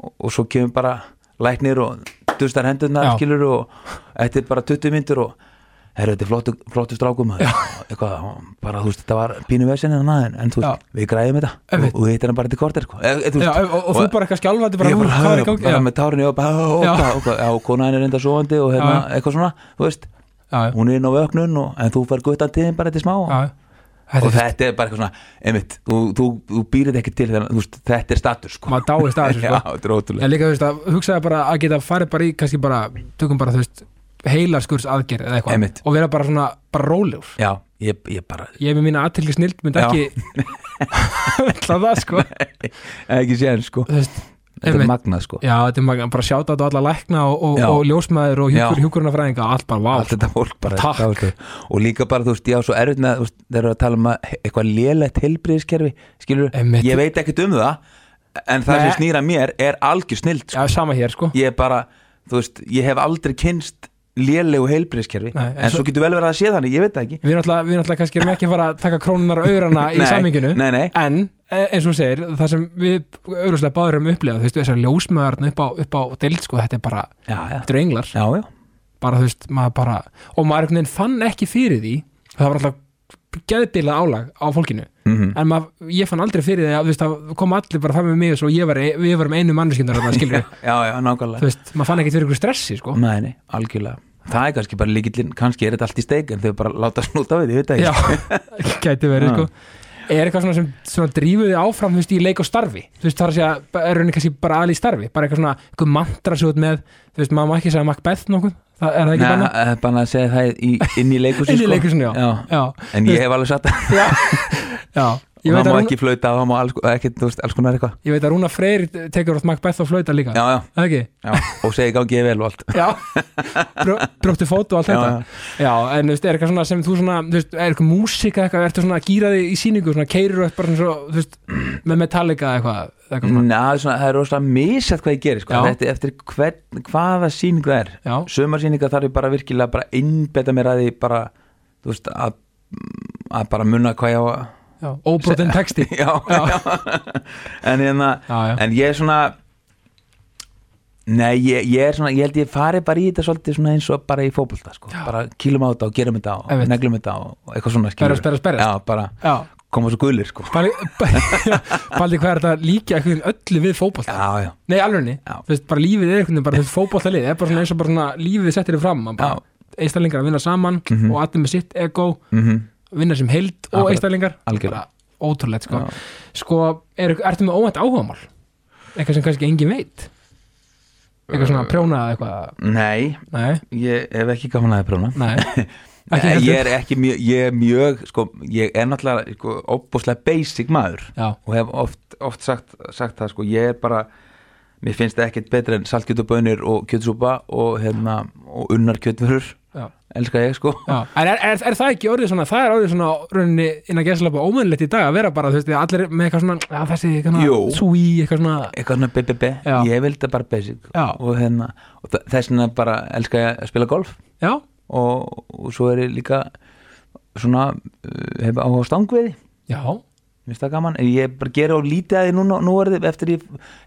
og, og svo kemur bara læknir og dustar hendurnar Já. skilur og eftir bara 20 myndur og herru þetta er flottu, flottu strákum eitthvað, bara þú veist þetta var pínu vesin en, en þú veist, við græðum þetta. Og, við hittum bara til korter sko. og, þú bara eitthvað skjálfandi bara, er með tárinni og konan er enda svoandi og hérna, eitthvað svona, þú veist. Hún er inn á vöknun og, en þú fær guttan tíðin bara til smá og, þetta er þetta er bara eitthvað svona einmitt, þú, þú, þú býrið ekki til þegar, þetta er status sko. maður þessu já, sko þetta er en líka þú veist að hugsaði bara að geta farið bara í kannski bara, tökum bara þú veist heilarskurs aðgerð eða eitthvað Einmitt. og vera bara svona, bara rólegur já, ég, ég bara ég með mína aðtilgi snild myndi Já. ekki ætla það sko ekki séðan sko, veist, þetta er einmitt. magnað sko já, þetta er maður bara sjáta þetta á alla lækna og, og, Já. og ljósmaður og Já. hjúkur, hjúkurunafræðinga allt bara, vá, allt þetta fólk bara Takk. það, veistu. og líka bara, þú veist, já, svo erfitt með þú veist, þeir eru að tala um að eitthvað lélegt heilbriðiskerfi, skilur, Einmitt. ég veit ekkert um það en það Nei. sem snýra mér er algjör snild sko. já, sama hér sko ég er bara, þú veist, ég hef aldrei kynst lélegu heilbriðiskerfi Nei, en en, svo- svo getur vel verið að sé þannig, ég veit það ekki. Við erum alltaf, við erum alltaf kannski erum ekki að fara að taka krónunar og aurana í saminginu en eh, eins og þú segir, það sem við auðvitað báður um upplegað, þú veist, þessar ljósmaðurna upp á, upp á deild, sko, þetta er bara já, já, þetta eru englar, já, já, bara veist, maður bara og maður fann ekki fyrir því. Það var alltaf geðbilað álag á fólkinu, mm en maður, ég fann aldrei fyrir því að, veist, það kom allir bara fram með mig og svo ég var, við varum einu veist, maður fann ekki fyrir ykkur stressi, sko. Nei, nei, algjörlega. Það er kannski bara líkillinn, kannski er þetta allt í steik en þau bara láta snúta við, ég veit Já, ekki. Gæti verið sko. Er eitthvað svona sem svona drífuði áfram veist, í leik og starfi? Þú veist, það er að segja, er rauninni kannski bara aðli í starfi bara eitthvað svona, eitthvað mantra svo með. Þú veist, maður má ekki segja Macbeth nokkuð það er það ekki Nei, banna? það er bara að segja það í, inn í leikhúsi Inn í sko. leikhúsinu, já. já Já, En ég hef alveg satt það já, já og það má hún- ekki flauta og það má alls, ekki, þú veist, alls konar eitthvað. Ég veit að Rúna Freyr tekur átt Macbeth og flauta líka. Já, já, já, og segi gangi ég vel og allt brjóttu fót og allt þetta. já. En þú veist, er eitthvað svona sem þú svona þú veist, er eitthvað músika eitthvað, ertu svona að gýra þig í sýningu svona keirir upp bara svona svo, þú veist, með Metallica eitthvað, eitthvað svona? Ná, svona, það er rosalega misjætt hvað ég gerir sko. Já. eftir, eftir hvern, hvaða sýning það er. Já, sömarsýninga þarf ég bara virkilega bara innbeta mér að því bara veist, að, að bara munna hvað ég á að já, óbrotin texti já, já. en, hérna, en ég er svona nei, ég, ég er svona ég held ég fari bara í þetta svolítið svona eins og bara í fótbolta sko. Bara kýlum á þetta og gerum þetta og neglum þetta og eitthvað svona Berjast, berjast, berjast. já, koma svo gulir sko. Paldi, hvað er þetta líka eitthvað öllu við já, Nei, þú veist, bara lífið er veginn bara þú veist, fótbolta lið, er bara svona eins og bara svona lífið settir þið fram, einstaklingar að vinna saman Mhm. og allir með sitt ego. Mm vinna sem heild og Akkurat. einstaklingar. Algjörlega. Ótrúlegt, sko. Já. Sko, er, ertu með óvænt áhugamál? Eitthvað sem kannski engin veit? Eitthvað svona prjóna eða eitthvað? Nei, Nei, ég hef ekki gaman að prjóna. Nei. Ekki Nei, heldur. ég er ekki mjög, ég er mjög sko, ég er náttúrulega sko, óbúslega basic maður. Já, og hef oft, oft sagt, sagt það sko, ég er bara mér finnst það ekkert betra en saltkjöt og bönir og kjötsúpa og, hérna, og unnar kjötvörur já, elska ég sko. Er, er, er það ekki orðið svona, það er orðið svona rauninni innan gæslega ómennilegt í dag að vera bara, þú veist, allir með eitthvað svona já, þessi, eitthvað súi, eitthvað svona eitthvað svona BBB, Já. ég vil þetta bara basic. Já. og, hérna, og þess vegna bara elska ég að spila golf. Já, og, og svo er ég líka svona uh, hef áhuga á stangveiði. Já, Mér finnst það gaman, ég bara gera á lítið að því núna, nú er þið eftir ég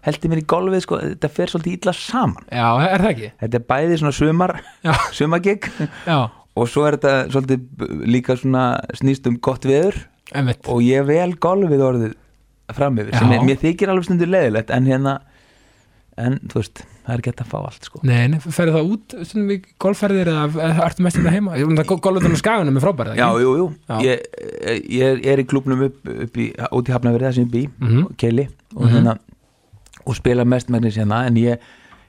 heldi mér í golfið, sko, þetta fer svolítið illa saman. já, er það ekki? Þetta er bæði svona sumar, sumagigg og svo er þetta svolítið líka svona snýst um gott veður. Einmitt. Og ég vel golfið orðið fram yfir, sem er, mér þykir alveg stundur leðilegt, en hérna, en þú veist, það er ekki hægt að fá allt, sko. Nei, nei, ferði það út stundum í golfferðir eða ertu mest þetta heima? Ég- Það golfvöldunum skaganum er frábæri Já, jú, jú, Já. ég, ég er, er í klubnum upp, upp í, út í Hafnaveri það sem ég bý, Mhm. Keili og Mhm. hérna og spila mest megnis hérna en ég,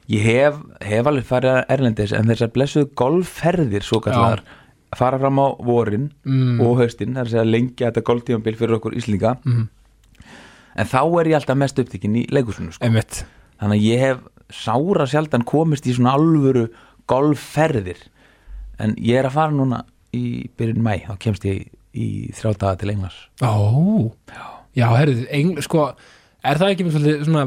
ég hef, hef alveg farið erlendis en þessar blessuðu golfferðir svo kallar fara fram á vorin mm. og haustin, það er að segja lengja þetta golftífambil fyrir okkur Íslinga mm. en þá er ég alltaf mest upptikinn í leikusunum sko. Þannig að ég hef sára sjaldan komist í svona alvöru golfferðir. En ég er að fara núna í byrjun mæ, þá kemst ég í þrjá daga til Englands. Ó, já, herrðu, engl, sko er það ekki með svona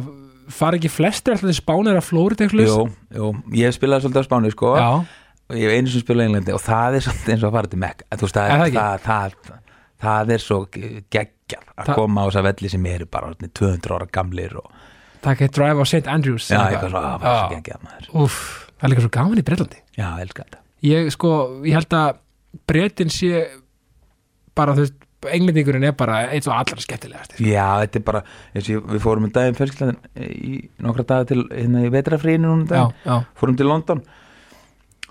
fara ekki flestir alltaf til spánir að flórit eitthvað Jú, jú, ég hef spilað svolítið á Spáni sko. Já, og ég hef einu sem spilað í Englandi og það er svolítið eins og að fara til Mekka. Þú veist, það, Er það það, það, það er svo geggjað að koma á þessa velli sem eru bara orðnir 200 ára gamlir og takk eitt drive á St. Andrews. Já, eitthvað svo, það var svo geggjað maður. Úff, það er líka svo gaman í Breitlandi já, ég elska þetta. Ég, sko, ég held að Breitin sé bara, þú veist, englendingurinn er bara eitt svo allra skemmtilegast já, þetta er bara, eins og ég- við fórum um daginn fjölskyldan í nokkra daga til hérna í vetrafríinu núna um Já, já, fórum til London.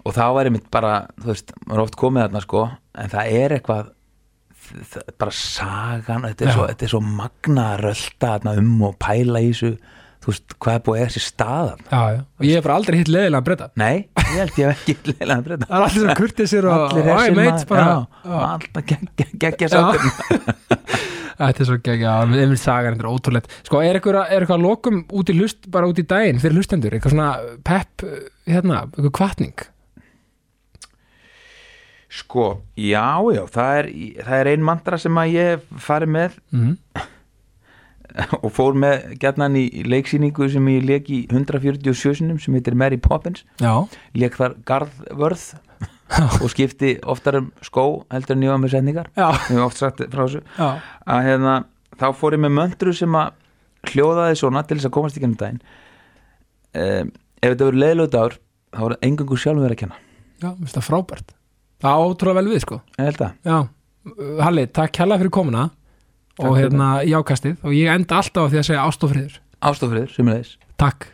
Og þá var einmitt bara, þú veist maður oft komið þarna sko en það er eitthvað bara sagan, þetta er, svo, þetta er svo magna að rölda um og pæla í þessu. Þú veist, hvað er búið eiga sér staðan já, já. Og ég hef bara aldrei hitt leðilega að breyta nei, ég held ég hef ekki leilaði að breyta Það er allir svona kurtisir og allir er já. alltaf geggja sáttir. Þetta er svo gegg, já, einmitt sagan þetta er ótrúlegt. Sko, er eitthvað, lokum út í hlust bara út í daginn fyrir hlustendur, eitthvað svona pepp, hérna, eitthvað kvartning sko, já, já, það er, það er ein mantra sem að ég farið með. Mm. og fór með gætnan í leiksýningu sem ég leik í 147 sinum sem heitir Mary Poppins. Já, leik þar garðvörð og skipti oftar um skó heldur var með setningar. Að hérna, þá fór ég með möndru sem að hljóðaði svona til þess að komast ekki um daginn. Um, ef þetta verður leiðilegu dagur þá voru engangu sjálfum verið að kenna. Já, mér finnst það frábært Það á ótrúlega vel við, sko. Ég held að Já, Halli, takk hella fyrir komuna Takk og fyrir hérna í ákastið. Og ég enda alltaf á því að segja ástofriður ástofriður sem er þess Takk